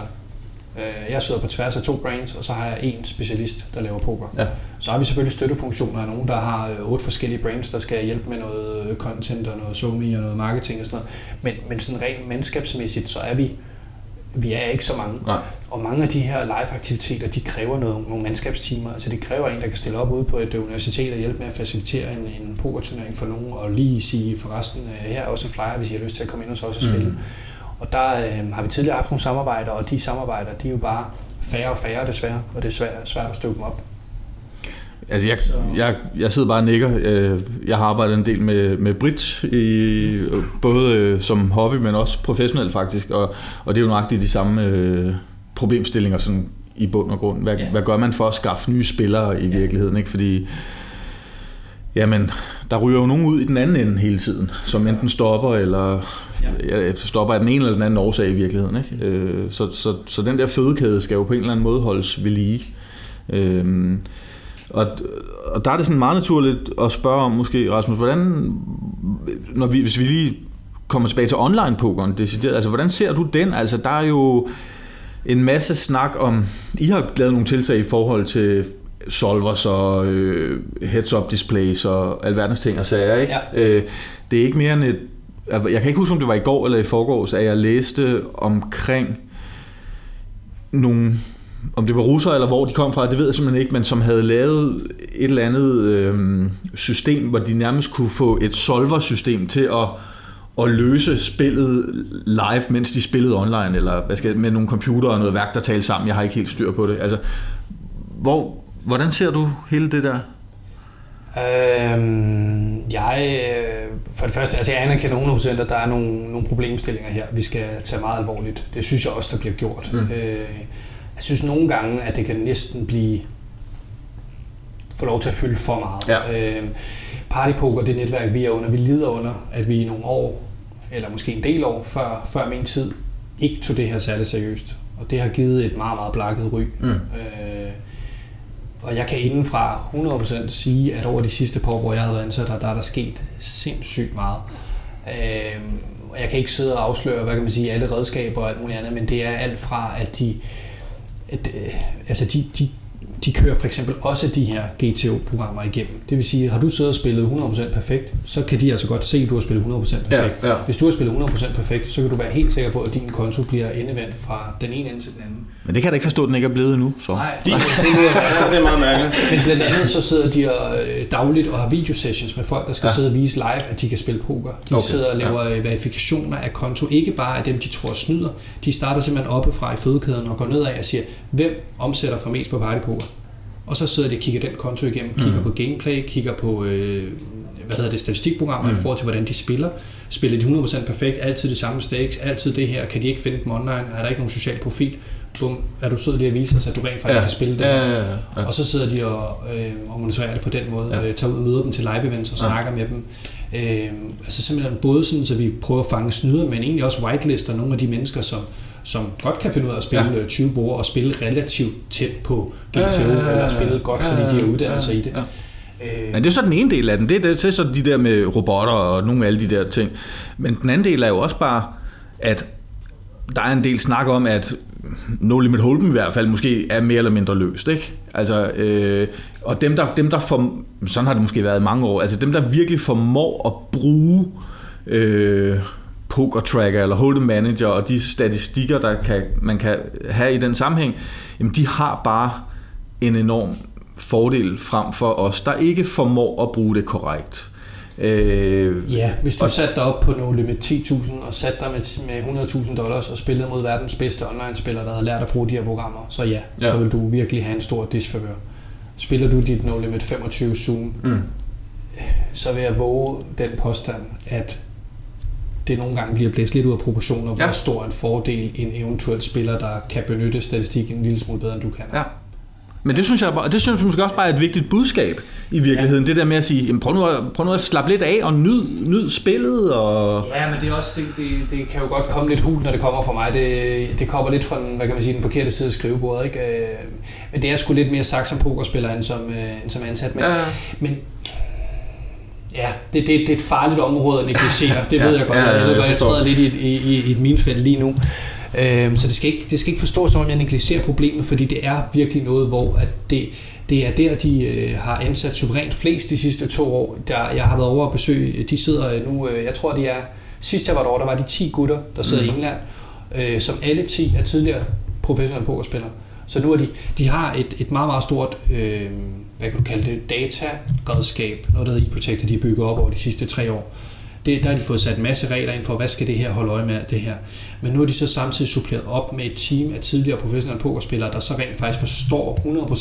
jeg sidder på tværs af to brands, og så har jeg en specialist, der laver poker. Ja. Så har vi selvfølgelig støttefunktioner af nogen, der har øh, otte forskellige brands, der skal hjælpe med noget content og noget somi og noget marketing og sådan noget. Men, men sådan rent mandskabsmæssigt, så er vi vi er ikke så mange. Nej. Og mange af de her live-aktiviteter, de kræver noget, nogle mandskabstimer. Altså det kræver en, der kan stille op ude på et universitet og hjælpe med at facilitere en, en pokerturnering for nogen, og lige sige forresten, her er også en flyer, hvis I har lyst til at komme ind hos os og spille. Mm. Og der øh, har vi tidligere haft nogle samarbejder, og de samarbejder, de er jo bare færre og færre desværre, og det er svært, svært at støve dem op. Altså, jeg, jeg, jeg sidder bare og nikker. Øh, jeg har arbejdet en del med, med bridge, i, både øh, som hobby, men også professionelt faktisk, og, og det er jo nøjagtigt de samme øh, problemstillinger sådan i bund og grund. Hvad, ja. hvad gør man for at skaffe nye spillere i ja. virkeligheden? Ikke? Fordi jamen, der ryger jo nogen ud i den anden ende hele tiden, som enten stopper eller ja. stopper af den ene eller den anden årsag i virkeligheden. Ikke? Øh, så, så, så den der fødekæde skal jo på en eller anden måde holdes ved lige. Øh, og, og der er det sådan meget naturligt at spørge om måske, Rasmus, hvordan, når vi, hvis vi lige kommer tilbage til online-pokeren, decideret, altså hvordan ser du den? Altså der er jo en masse snak om, I har lavet nogle tiltag i forhold til solvers og øh, heads-up displays og alverdens ting og sager, ikke? Ja. Øh, det er ikke mere end et jeg kan ikke huske, om det var i går eller i forgårs, at jeg læste omkring nogle, om det var russere eller hvor de kom fra, det ved jeg simpelthen ikke, men som havde lavet et eller andet øh, system, hvor de nærmest kunne få et solver-system til at, at løse spillet live, mens de spillede online, eller hvad skal, med nogle computer og noget værk, der talte sammen. Jeg har ikke helt styr på det. Altså, hvor, hvordan ser du hele det der? Øhm, jeg, øh, for det første, altså jeg anerkender 100% at der er nogle, nogle problemstillinger her, vi skal tage meget alvorligt. Det synes jeg også, der bliver gjort. Mm. Øh, jeg synes nogle gange, at det kan næsten blive få lov til at fylde for meget. Ja. Øh, Partypoker, det netværk, vi er under, vi lider under, at vi i nogle år, eller måske en del år før, før min tid, ikke tog det her særligt seriøst. Og det har givet et meget, meget blakket ry. Mm. Øh, og jeg kan indenfra 100% sige, at over de sidste par år, hvor jeg har været ansat, der, der er der sket sindssygt meget. Øh, jeg kan ikke sidde og afsløre, hvad kan man sige, alle redskaber og alt muligt andet, men det er alt fra, at de, at, øh, altså de, de de kører for eksempel også de her GTO-programmer igennem. Det vil sige, har du siddet og spillet 100% perfekt, så kan de altså godt se, at du har spillet 100% perfekt. Ja, ja. Hvis du har spillet 100% perfekt, så kan du være helt sikker på, at din konto bliver endevendt fra den ene ende til den anden. Men det kan jeg da ikke forstå, at den ikke er blevet endnu. Så. Nej, det, det, det, det er meget mærkeligt. men blandt andet så sidder de og, øh, dagligt og har videosessions med folk, der skal Ja. sidde og vise live, at de kan spille poker. De Okay, okay. sidder og laver ja. verifikationer af konto. Ikke bare af dem, de tror snyder. De starter simpelthen oppefra i fødekæden og går nedad og siger, hvem omsætter for mest på partypoker? Og så sidder de og kigger den konto igennem, kigger på gameplay, kigger på øh, hvad hedder det, statistikprogrammer mm. i forhold til, hvordan de spiller. Spiller de 100% perfekt, altid det samme stakes, altid det her, kan de ikke finde dem online, er der ikke nogen social profil, bum, er du sød lige at vise os, at du rent faktisk Ja. kan spille det Ja, ja, ja, ja. Og så sidder de og, øh, og monitorerer det på den måde, Ja. ja. øh, tager ud og møder dem til live events og Ja. snakker med dem. Øh, altså simpelthen både sådan, så vi prøver at fange snyder, men egentlig også whitelister nogle af de mennesker, som, som godt kan finde ud af at spille Ja. ja. 20 bord og spille relativt tæt på GTO, Ja, ja, ja, ja, eller spille godt, fordi de har ja, uddannet ja, sig i det. ja. Øh, Men det er så den ene del af den. Det er det, til så de der med robotter og nogle af alle de der ting. Men den anden del er jo også bare, at der er en del snak om, at No Limit Hold'em i hvert fald måske er mere eller mindre løst, ikke? Altså, øh, og dem der, dem der får, sådan har det måske været i mange år, altså dem der virkelig formår at bruge øh, poker tracker eller hold'em manager og de statistikker, der kan, man kan have i den sammenhæng, jamen de har bare en enorm fordel frem for os, der ikke formår at bruge det korrekt. Øh, Ja, hvis du Og- satte dig op på nogle limit 10.000 og satte dig med, med 100.000 dollars og spillede mod verdens bedste online-spiller, der havde lært at bruge de her programmer, så ja, Ja. ja. så vil du virkelig have en stor disfavør. Spiller du dit No Limit 25 Zoom, Mm. så vil jeg våge den påstand, at det nogle gange bliver blæst lidt ud af proportioner, Ja. hvor stor en fordel en eventuel spiller, der kan benytte statistikken en lille smule bedre, end du kan. Ja. Men det synes jeg, bare- det synes jeg måske også bare er et vigtigt budskab i virkeligheden. Ja. Det der med at sige, jamen prøv, nu at, prøv nu at slappe lidt af og nyd, nyd spillet. Og... Ja, men det, er også, det, det, det kan jo godt komme lidt hul, når det kommer fra mig. Det, det kommer lidt fra den, hvad kan man sige, den forkerte side af skrivebordet. Ikke? Øh, Men det er sgu lidt mere sagt som pokerspiller, end som, end som ansat. Men, Ja. men ja, det, det, det er et farligt område at negligere. Det ved jeg godt. Ja, ja, jeg ved jeg godt, jeg træder lidt i, i, i, i et minefelt lige nu. Øhm, så det skal, ikke, det skal ikke forstås som om, jeg negligerer problemet, fordi det er virkelig noget, hvor at det, det er der, de øh, har ansat suverænt flest de sidste to år. Der, jeg har været over at besøge, de sidder nu, øh, jeg tror de er, sidst jeg var derovre, der var de 10 gutter, der sidder mm. i England, øh, som alle 10 er tidligere professionelle pokerspillere. Så nu er de, de har et, et meget, meget stort, øh, hvad kan du kalde det, dataredskab, noget der hedder e-protector, de har bygget op over de sidste tre år. Det, der har de fået sat en masse regler ind for, hvad skal det her holde øje med det her. Men nu er de så samtidig suppleret op med et team af tidligere professionelle pokerspillere, der så rent faktisk forstår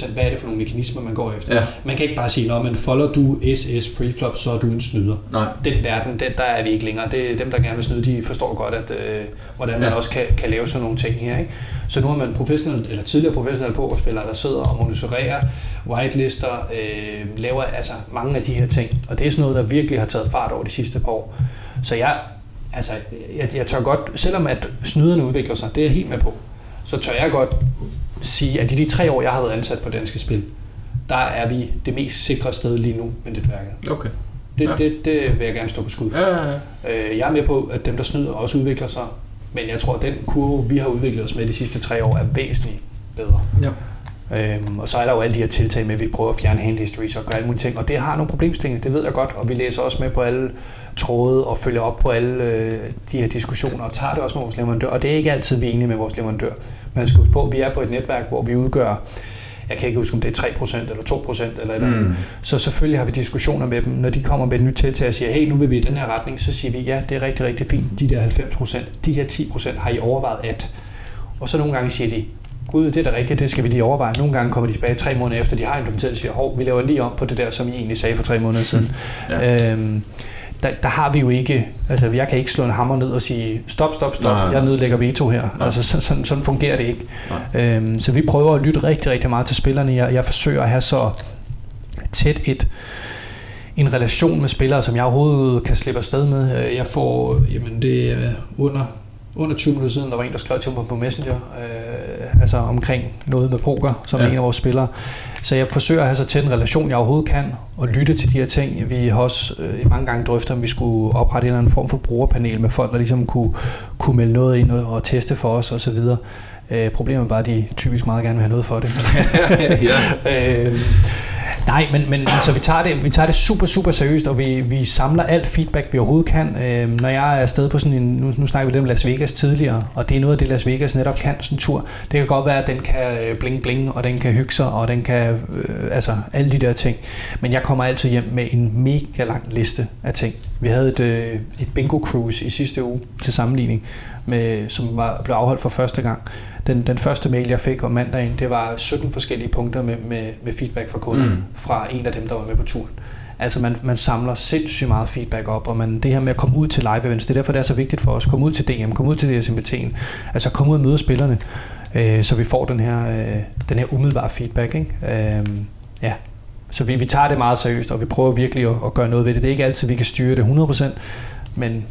100% hvad er det for nogle mekanismer, man går efter. Ja. Man kan ikke bare sige, at folder du SS preflop, så er du en snyder. Nej. Den verden, den, der er vi ikke længere. Det dem, der gerne vil snyde, de forstår godt, at, øh, hvordan man Ja. også kan, kan lave sådan nogle ting her. Ikke? Så nu har man professionelle, eller tidligere professionelle pokerspillere, der sidder og monitorerer whitelister, øh, laver altså mange af de her ting. Og det er sådan noget, der virkelig har taget fart over de sidste par år. Så jeg, altså, jeg, jeg tør godt, selvom at snyderne udvikler sig, det er jeg helt med på, så tør jeg godt sige, at i de tre år, jeg har været ansat på Danske Spil, der er vi det mest sikre sted lige nu med netværket. Okay. Det, Ja. ja. det, det vil jeg gerne stå på skud for. Ja, ja, ja. Øh, Jeg er med på, at dem, der snyder, også udvikler sig. Men jeg tror, at den kurve, vi har udviklet os med de sidste tre år, er væsentligt bedre. ja. Øhm, og så er der jo alle de her tiltag med, at vi prøver at fjerne hand histories og gøre alle mulige ting. Og det har nogle problemstillinger, det ved jeg godt. Og vi læser også med på alle tråde og følger op på alle øh, de her diskussioner og tager det også med vores leverandør. Og det er ikke altid, vi er enige med vores leverandør. Man skal huske på, at vi er på et netværk, hvor vi udgør jeg kan ikke huske, om det er 3% eller 2% eller eller andet. Mm. Så selvfølgelig har vi diskussioner med dem. Når de kommer med et nyt tiltag og siger, hey, nu vil vi i den her retning, så siger vi, ja, det er rigtig, rigtig fint. De der 90%, de her 10% har I overvejet at. Og så nogle gange siger de, gud, det er da rigtigt, det skal vi lige overveje. Nogle gange kommer de tilbage tre måneder efter, de har implementeret og siger, hov, vi laver lige om på det der, som I egentlig sagde for tre måneder siden. Ja. øhm, der, der, har vi jo ikke, altså jeg kan ikke slå en hammer ned og sige, stop, stop, stop, Nej. jeg nedlægger veto her. Nej. Altså så, sådan, sådan fungerer det ikke. Nej. Øhm, så vi prøver at lytte rigtig, rigtig meget til spillerne. Jeg, jeg forsøger at have så tæt et, en relation med spillere, som jeg overhovedet kan slippe afsted med. Øh, Jeg får, jamen det er under, under 20 minutter siden, der var en, der skrev til mig på Messenger, øh, altså omkring noget med poker, som ja. en af vores spillere. Så jeg forsøger at have så tæt en relation, jeg overhovedet kan, og lytte til de her ting. Vi har også øh, mange gange drøftet, om vi skulle oprette en eller anden form for brugerpanel med folk, der ligesom kunne, kunne melde noget ind og, og teste for os osv. Øh, problemet er bare, at de typisk meget gerne vil have noget for det. ja. øh, Nej, men, men altså, vi, tager det, vi tager det super, super seriøst, og vi, vi samler alt feedback, vi overhovedet kan. Øh, når jeg er afsted på sådan en, nu, nu snakker vi lidt om Las Vegas tidligere, og det er noget af det, Las Vegas netop kan, sådan en tur. Det kan godt være, at den kan øh, bling bling, og den kan hygge sig, og den kan, øh, altså alle de der ting. Men jeg kommer altid hjem med en mega lang liste af ting. Vi havde et, øh, et bingo cruise i sidste uge til sammenligning, med, som var, blev afholdt for første gang den, den første mail, jeg fik om mandagen, det var 17 forskellige punkter med, med, med feedback fra kunder mm. fra en af dem, der var med på turen. Altså man, man samler sindssygt meget feedback op, og man, det her med at komme ud til live events, det er derfor, det er så vigtigt for os. Kom ud til DM, kom ud til DSMBT'en, altså kom ud og møde spillerne, øh, så vi får den her, øh, den her umiddelbare feedback. Ikke? Øh, ja. Så vi, vi tager det meget seriøst, og vi prøver virkelig at, at gøre noget ved det. Det er ikke altid, vi kan styre det 100%, men,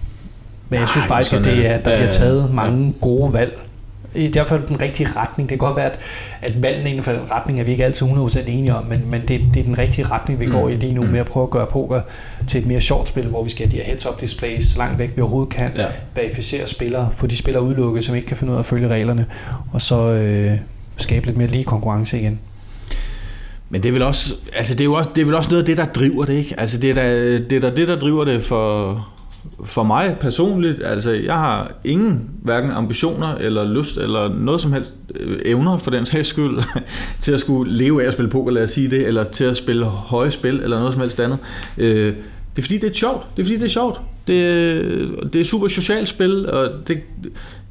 men jeg synes faktisk, at det er, der bliver taget mange gode valg i hvert fald den rigtige retning. Det kan godt være, at, at valgene inden for den retning er vi ikke altid 100% enige om, men, men det, det er den rigtige retning, vi mm. går i lige nu, mm. med at prøve at gøre poker til et mere sjovt spil, hvor vi skal have de her heads-up displays så langt væk vi overhovedet kan, ja. verificere spillere, få de spillere udelukket, som ikke kan finde ud af at følge reglerne, og så øh, skabe lidt mere lige konkurrence igen. Men det er vel også, altså det er jo også, det er vel også noget af det, der driver det, ikke? Altså det er da det, er da det der driver det for, for mig personligt, altså jeg har ingen hverken ambitioner eller lyst eller noget som helst øh, evner for den sags skyld til at skulle leve af at spille poker, lad os sige det, eller til at spille høje spil eller noget som helst andet. Øh, det er fordi, det er sjovt. Det er fordi, det er sjovt. Det, det er super socialt spil, og det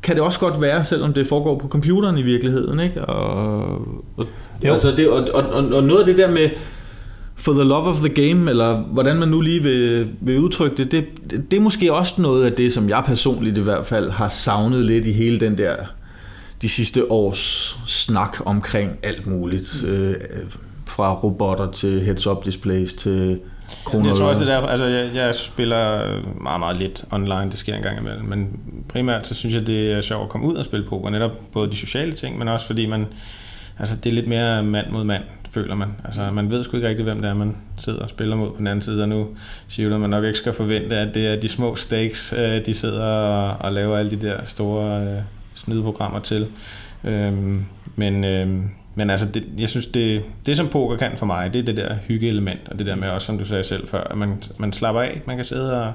kan det også godt være, selvom det foregår på computeren i virkeligheden. Ikke? Og, og, altså det, og, og, og noget af det der med, for the love of the game, eller hvordan man nu lige vil, vil udtrykke det, det, det er måske også noget af det, som jeg personligt i hvert fald har savnet lidt i hele den der, de sidste års snak omkring alt muligt. Øh, fra robotter til heads-up displays til kroner. Jeg tror også, det der, altså jeg, jeg spiller meget, meget lidt online, det sker en gang imellem, men primært så synes jeg, det er sjovt at komme ud og spille poker, netop både de sociale ting, men også fordi man, altså det er lidt mere mand mod mand føler man. Altså, man ved sgu ikke rigtig, hvem det er, man sidder og spiller mod på den anden side, og nu siger du, at man nok ikke skal forvente, at det er de små stakes, øh, de sidder og, og laver alle de der store øh, snydeprogrammer til. Øhm, men, øhm, men altså, det, jeg synes, det, det som poker kan for mig, det er det der hyggeelement, og det der med også, som du sagde selv før, at man, man slapper af, man kan sidde og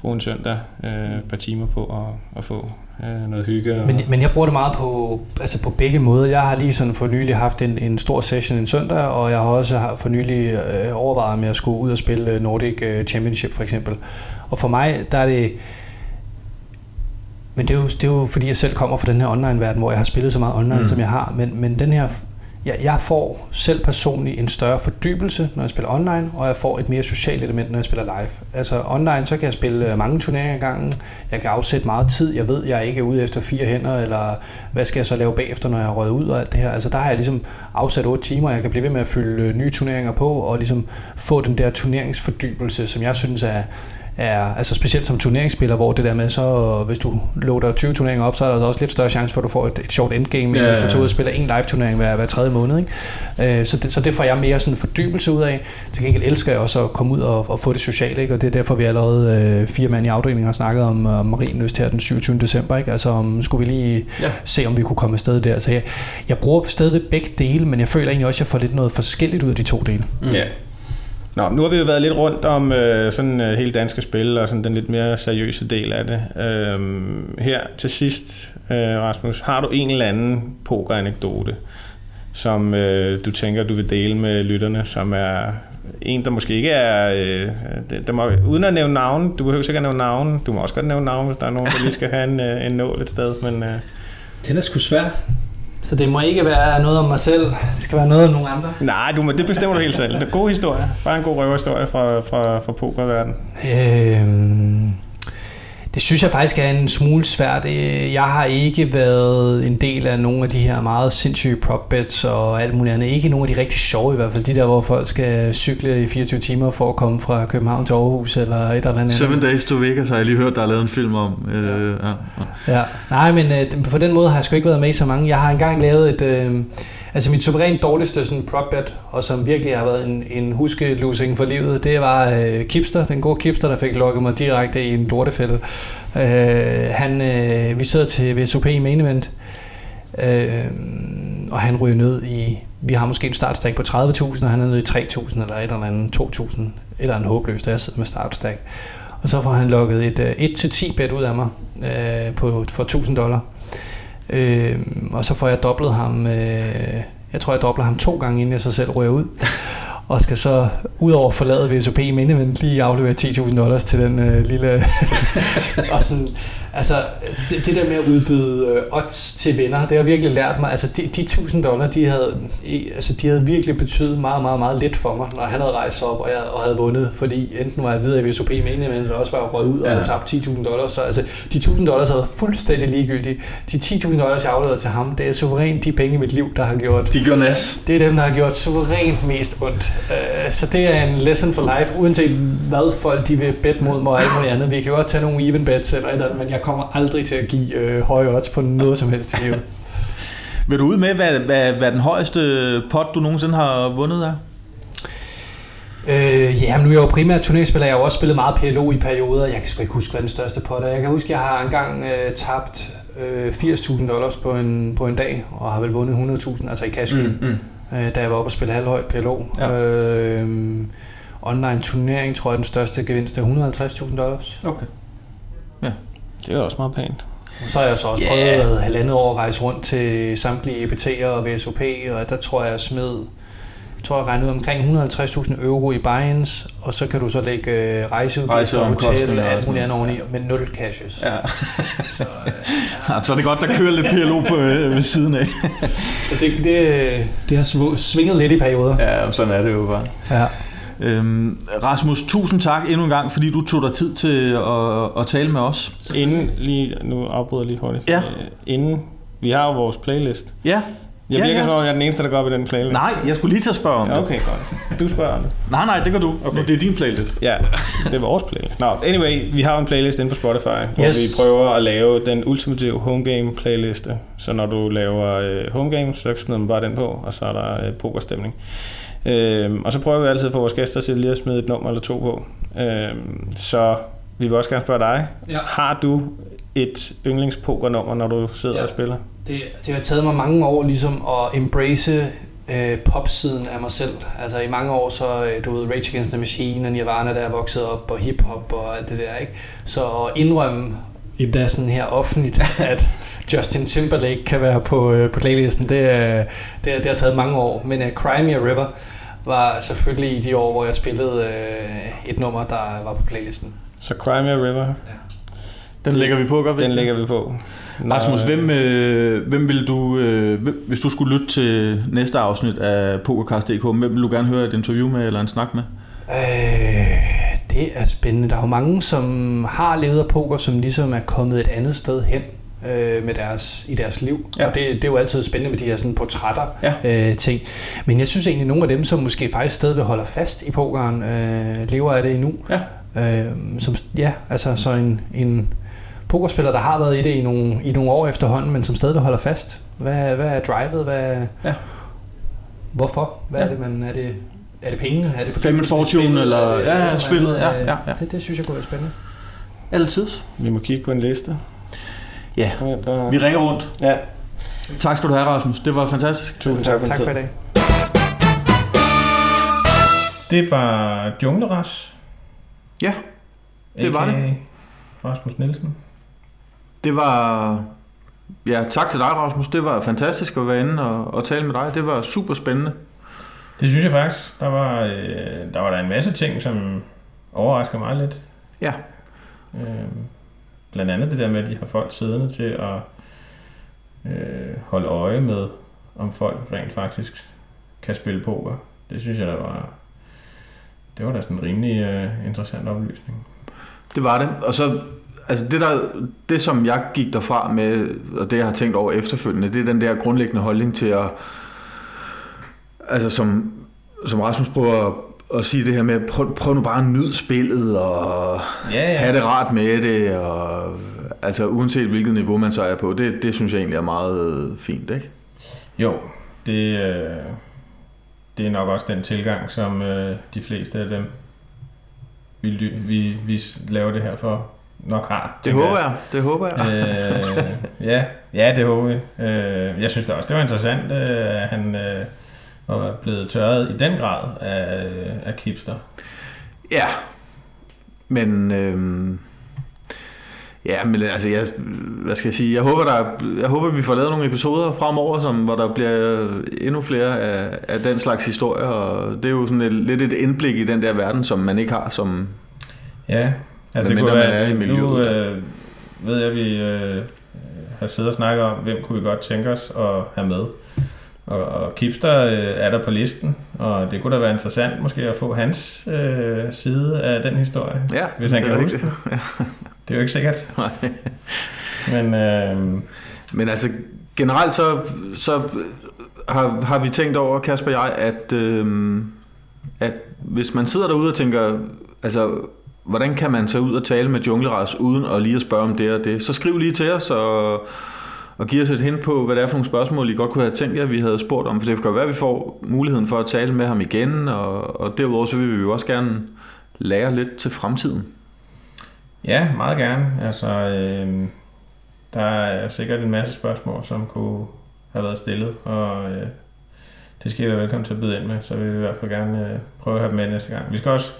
bruge en søndag øh, et par timer på at, at få øh, noget hygge. Og... Men, men jeg bruger det meget på, altså på begge måder. Jeg har lige sådan for nylig haft en, en stor session en søndag, og jeg har også for nylig øh, overvejet med at skulle ud og spille Nordic øh, Championship for eksempel. Og for mig, der er det... Men det er, jo, det er jo fordi, jeg selv kommer fra den her online-verden, hvor jeg har spillet så meget online, mm. som jeg har. Men, men den her ja, jeg får selv personligt en større fordybelse, når jeg spiller online, og jeg får et mere socialt element, når jeg spiller live. Altså online, så kan jeg spille øh, mange turneringer ad gangen. Jeg kan afsætte meget tid. Jeg ved, jeg ikke er ude efter fire hænder, eller hvad skal jeg så lave bagefter, når jeg har røget ud og alt det her. Altså der har jeg ligesom afsat 8 timer, og jeg kan blive ved med at fylde øh, nye turneringer på, og ligesom få den der turneringsfordybelse, som jeg synes er, er, altså specielt som turneringsspiller, hvor det der med, så hvis du loader 20 turneringer op, så er der også lidt større chance for, at du får et, et short endgame, ja, hvis du tager ud og spiller en live-turnering hver, hver tredje måned. Ikke? Øh, så, det, så det får jeg mere sådan fordybelse ud af. Til gengæld elsker jeg også at komme ud og, og få det sociale, ikke? og det er derfor, vi allerede øh, fire mand i afdelingen har snakket om uh, Marienøst her den 27. december. Ikke? Altså om, skulle vi lige ja. se, om vi kunne komme afsted der. Så jeg, jeg bruger stadig begge dele, men jeg føler egentlig også, at jeg får lidt noget forskelligt ud af de to dele. Mm. Ja. Nå, nu har vi jo været lidt rundt om øh, sådan øh, hele danske spil og sådan den lidt mere seriøse del af det. Øhm, her til sidst, øh, Rasmus, har du en eller anden pokeranekdote, som øh, du tænker, du vil dele med lytterne, som er en, der måske ikke er... Øh, der må, uden at nævne navn, du behøver sikkert at nævne navn, du må også godt nævne navn, hvis der er nogen, der lige skal have en, øh, en nål et sted, men... Øh, den er sgu svær. Så det må ikke være noget om mig selv, det skal være noget om nogle andre? Nej, du må, det bestemmer du helt selv. Det er en god historie. Bare en god røverhistorie fra, fra, fra pokerverdenen. Øhm, det synes jeg faktisk er en smule svært. Øh, Jeg har ikke været en del af nogle af de her meget sindssyge prop bets og alt muligt andet. Ikke nogle af de rigtig sjove i hvert fald. De der, hvor folk skal cykle i 24 timer for at komme fra København til Aarhus eller et eller andet. Seven Days to Vegas har jeg lige hørt, der er lavet en film om. Øh, ja. Ja. Ja. Nej, men øh, på den måde har jeg sgu ikke været med i så mange. Jeg har engang lavet et... Øh, altså mit suverænt dårligste sådan prop bet, og som virkelig har været en, en huskelusing for livet, det var øh, Kipster, den gode Kipster, der fik lukket mig direkte i en lortefælde. Øh, han, øh, vi sidder til VSOP i main event, øh, og han ryger ned i... Vi har måske en startstack på 30.000, og han er nede i 3.000 eller et eller andet 2.000. Eller en håbløs, der jeg sidder med startstack. Og så får han lukket et øh, 1-10 bet ud af mig øh, på, for 1000 dollar. Øh, og så får jeg dobblet ham, øh, jeg tror jeg dobler ham to gange, inden jeg så selv rører ud. Og skal så, udover forlade VSOP i mindevendt, lige aflevere 10.000 dollars til den øh, lille... og sådan, altså, det, det der med at udbyde øh, odds til venner, det har virkelig lært mig. Altså, de, de 1.000 dollars, de havde, altså, de havde virkelig betydet meget, meget, meget lidt for mig, når han havde rejst op, og jeg og havde vundet. Fordi enten var jeg videre i VSOP i mindevendt, eller også var jeg røget ud og Ja. tabt 10.000 dollars. Så altså, de 1.000 dollars havde fuldstændig ligegyldige. De 10.000 dollars, jeg afleverede til ham, det er suverænt de penge i mit liv, der har gjort De gjorde nas. det er dem, der har gjort suverænt mest ondt. Øh, Så det er en lesson for life, uanset hvad folk de vil bet mod mig og alt muligt andet. Vi kan godt tage nogle even bets eller et eller andet, men jeg kommer aldrig til at give øh, høje odds på noget som helst i livet. Vil du ud med, hvad, hvad, hvad den højeste pot, du nogensinde har vundet er? Øh, ja, men nu er jeg jo primært turnéspiller. Jeg har jo også spillet meget PLO i perioder. Jeg kan sgu ikke huske, hvad den største pot er. Jeg kan huske, at jeg har engang øh, tabt øh, 80.000 dollars på en, på en dag, og har vel vundet 100.000, altså i cash mm. mm. øh, da jeg var oppe og spille halvhøjt PLO. Ja. Øh, online turnering, tror jeg, den største gevinst er 150.000 dollars. Okay. Det er også meget pænt. Og så har jeg så også yeah. prøvet halvandet år at rejse rundt til samtlige EBT'er og VSOP, og der tror jeg, jeg smed jeg tror, jeg regnede ud omkring 150.000 euro i buy-ins, og så kan du så lægge øh, rejseudgifter, Rejseomkostninger hotel og og alt muligt andet oveni, med 0 cashes. Ja. Så, øh, Ja, så er det godt, der kører lidt PLO på, øh, ved siden af. så det, det, det har sv- svinget lidt i perioder. Ja, sådan er det jo bare. Ja. Øhm, Rasmus, tusind tak endnu en gang, fordi du tog dig tid til at, at tale med os. Inden, lige, nu afbryder jeg lige hurtigt. Ja. Øh, Inden, vi har jo vores playlist. Ja. Jeg Ja, virker ja. som om, jeg er den eneste, der går op i den playlist. Nej, jeg skulle lige til at spørge om Ja, det. okay, godt. Du spørger om det. Nej, nej, det gør du. Okay. Det er din playlist. Ja, det er vores playlist. Nå, anyway, vi har en playlist inde på Spotify, hvor Yes. vi prøver at lave den ultimative homegame playliste. Så når du laver øh, homegame, så smider man bare den på, og så er der øh, pokerstemning. Øhm, og så prøver vi altid at få vores gæster til lige at smide et nummer eller to på. Øhm, så vi vil også gerne spørge dig. Ja. Har du et yndlingspokernummer, når du sidder Ja. og spiller? Det, det har taget mig mange år ligesom at embrace øh, popsiden af mig selv. Altså i mange år så, øh, du ved, Rage Against the Machine og Nirvana, der er vokset op, og hiphop og alt det der, ikke? Så at indrømme endda sådan her offentligt, at Justin Timberlake kan være på, øh, på playlisten, det, er- det, det har taget mange år. Men uh, Cry Me a River var selvfølgelig i de år, hvor jeg spillede øh, et nummer, der var på playlisten. Så Cry Me a River, Den lægger vi på, vi den lægger vi på. Rasmus, Når, hvem, øh, hvem vil du, øh, hvem- hvis du skulle lytte til næste afsnit af Pokercast.dk, hvem vil du gerne høre et interview med eller en snak med? Øh, det er spændende. Der er jo mange, som har levet af poker, som ligesom er kommet et andet sted hen øh, med deres, i deres liv. Ja. Og det, det er jo altid spændende med de her sådan, portrætter Ja. øh, ting. Men jeg synes egentlig, nogle af dem, som måske faktisk stadig holder fast i pokeren, øh, lever af det endnu. Ja. Øh, som, ja, altså så en, en pokerspiller, der har været i det i nogle, i nogle år efterhånden, men som stadig holder fast. Hvad, hvad er drivet? Hvad, Ja. Hvorfor? Hvad Ja. er det, man... Er det, er det penge? Er det Fame and Fortune, spillet? eller- Er det- ja, ja, spillet, ja, øh, ja, ja. Det, det synes jeg kunne være spændende. Altid. Vi må kigge på en liste. Ja. Der, Vi ringer rundt. ja. Tak skal du have, Rasmus. Det var fantastisk. Tusind tak for tak din for i dag. Det var Jungleras. Ja, det var det. Rasmus Nielsen. Det var... Ja, tak til dig, Rasmus. Det var fantastisk at være inde og, og tale med dig. Det var super spændende. Det synes jeg faktisk. Der var, øh, der var der en masse ting, som overrasker mig lidt. Ja. Øh, blandt andet det der med, at de har folk siddende til at øh, holde øje med, om folk rent faktisk kan spille poker. Det synes jeg, der var... Det var da sådan en rimelig øh, interessant oplysning. Det var det. Og så, altså det, der, det, som jeg gik derfra med, og det, jeg har tænkt over efterfølgende, det er den der grundlæggende holdning til at, altså som, som Rasmus prøver at sige det her med, prøv, prøv nu bare at nyde spillet, og Ja, ja. have det rart med det, og altså uanset hvilket niveau man så er på, det, det synes jeg egentlig er meget fint, ikke? Jo, det, øh, det er nok også den tilgang, som øh, de fleste af dem, vi, vi, vi laver det her for, nok har. Det håber jeg, det håber jeg. øh, ja, ja, det håber vi. Øh, jeg synes da også, det var interessant, øh, at han øh, var blevet tørret i den grad af, af Kipster. Ja, men øhm, ja, men altså, jeg, hvad skal jeg sige, jeg håber, der, jeg håber, vi får lavet nogle episoder fremover, som, hvor der bliver endnu flere af, af den slags historier, og det er jo sådan et, lidt et indblik i den der verden, som man ikke har som, Ja, altså det kunne man være, er i nu miljøet. øh, ved jeg, at vi øh, har siddet og snakket om, hvem kunne vi godt tænke os at have med. Og, og Kipster øh, er der på listen, og det kunne da være interessant måske at få hans øh, side af den historie. ja, Hvis han det kan huske. Ja. Det er jo ikke sikkert. Nej. Men øh, Men altså generelt så, så har, har vi tænkt over, Kasper og jeg, at, øhm, at hvis man sidder derude og tænker, altså hvordan kan man tage ud og tale med jungleras uden at lige at spørge om det og det, så skriv lige til os og, og give os et hint på, hvad det er for nogle spørgsmål, I godt kunne have tænkt jer, vi havde spurgt om, for det kan være, at vi får muligheden for at tale med ham igen, og, og derudover så vil vi jo også gerne lære lidt til fremtiden. ja, meget gerne. Altså, øh, der er sikkert en masse spørgsmål, som kunne have været stillet, og øh, det skal I være velkommen til at byde ind med, så vil vi i hvert fald gerne øh, prøve at have dem med næste gang. Vi skal også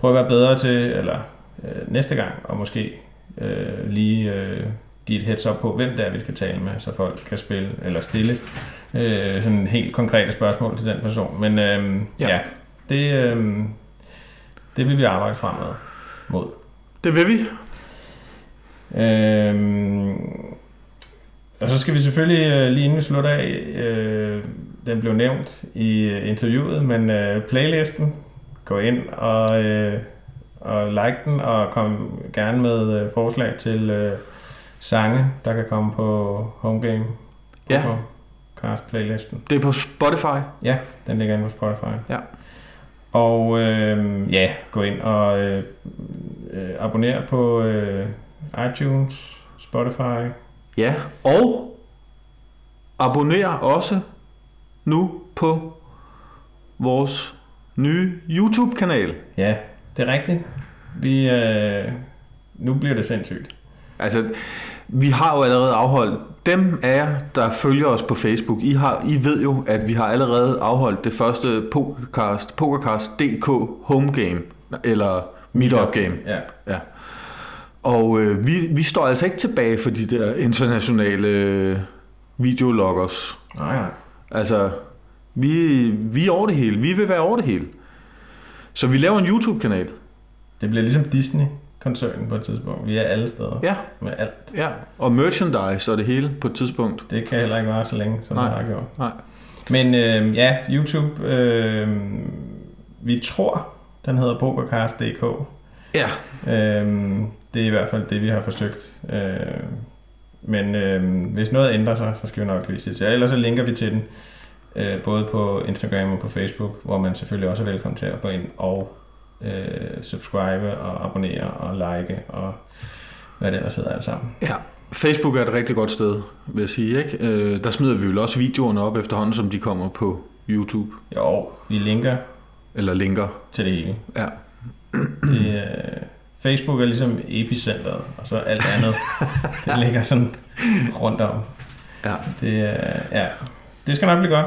prøve at være bedre til, eller øh, næste gang, og måske øh, lige øh, give et heads up på, hvem det er, vi skal tale med, så folk kan spille eller stille øh, sådan helt konkrete spørgsmål til den person. Men øh, Ja. ja, det, øh, det vil vi arbejde fremad mod. Det vil vi. Øhm, og så skal vi selvfølgelig øh, lige inden vi slutter af, øh, den blev nævnt i øh, interviewet, men øh, playlisten, gå ind og, øh, og like den, og kom gerne med øh, forslag til øh, sange, der kan komme på Homegame. Ja. Cast playlisten. Det er på Spotify. Ja, den ligger inde på Spotify. Ja. Og øh, ja, gå ind og øh, øh, abonner på øh, iTunes, Spotify. Ja, og abonner også nu på vores nye YouTube-kanal. Ja, det er rigtigt. Vi, øh, nu bliver det sindssygt. Altså, vi har jo allerede afholdt, dem af jer, der følger os på Facebook, I, har, I ved jo, at vi har allerede afholdt det første Pokercast, Pokercast.dk home game, eller meetup game. Ja. Ja. Og øh, vi, vi står altså ikke tilbage for de der internationale øh, videologgers. Nej, nej. Altså, vi, vi er over det hele. Vi vil være over det hele. Så vi laver en YouTube-kanal. Det bliver ligesom Disney-koncernen på et tidspunkt. Vi er alle steder. Ja, Med alt. ja. Og merchandise og det hele på et tidspunkt. Det kan heller ikke være så længe, som Nej. det har gjort. Nej. Men øh, ja, YouTube. Øh, vi tror, den hedder Pokercast.dk. Ja. Øh, det er i hvert fald det, vi har forsøgt. Øh, men øh, hvis noget ændrer sig, så skal vi nok lige sige til jer. Ellers så linker vi til den, øh, både på Instagram og på Facebook, hvor man selvfølgelig også er velkommen til at gå ind og øh, subscribe og abonnere og like og hvad det ellers hedder alt sammen. ja. Facebook er et rigtig godt sted, vil jeg sige. Ikke? Øh, der smider vi vel også videoerne op efterhånden, som de kommer på YouTube. Jo, vi linker Eller linker. til det hele. Ja. Det, øh, Facebook er ligesom epicentret, og så alt andet, det ligger sådan rundt om. Ja. Det, øh, ja, det skal nok blive godt.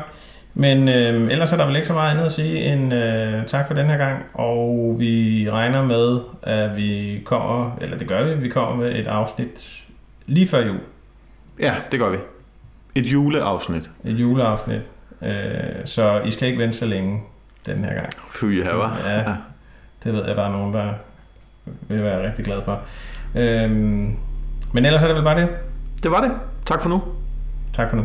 Men øh, ellers er der vel ikke så meget andet at sige end øh, tak for den her gang, og vi regner med, at vi kommer, eller det gør vi, vi kommer med et afsnit lige før jul. Ja, det gør vi. Et juleafsnit. Et juleafsnit. Øh, så I skal ikke vente så længe den her gang. Fy her, var. Ja. Det ved jeg, der er nogen, der vil være rigtig glad for. Øhm, men ellers er det vel bare det. Det var det. Tak for nu. Tak for nu.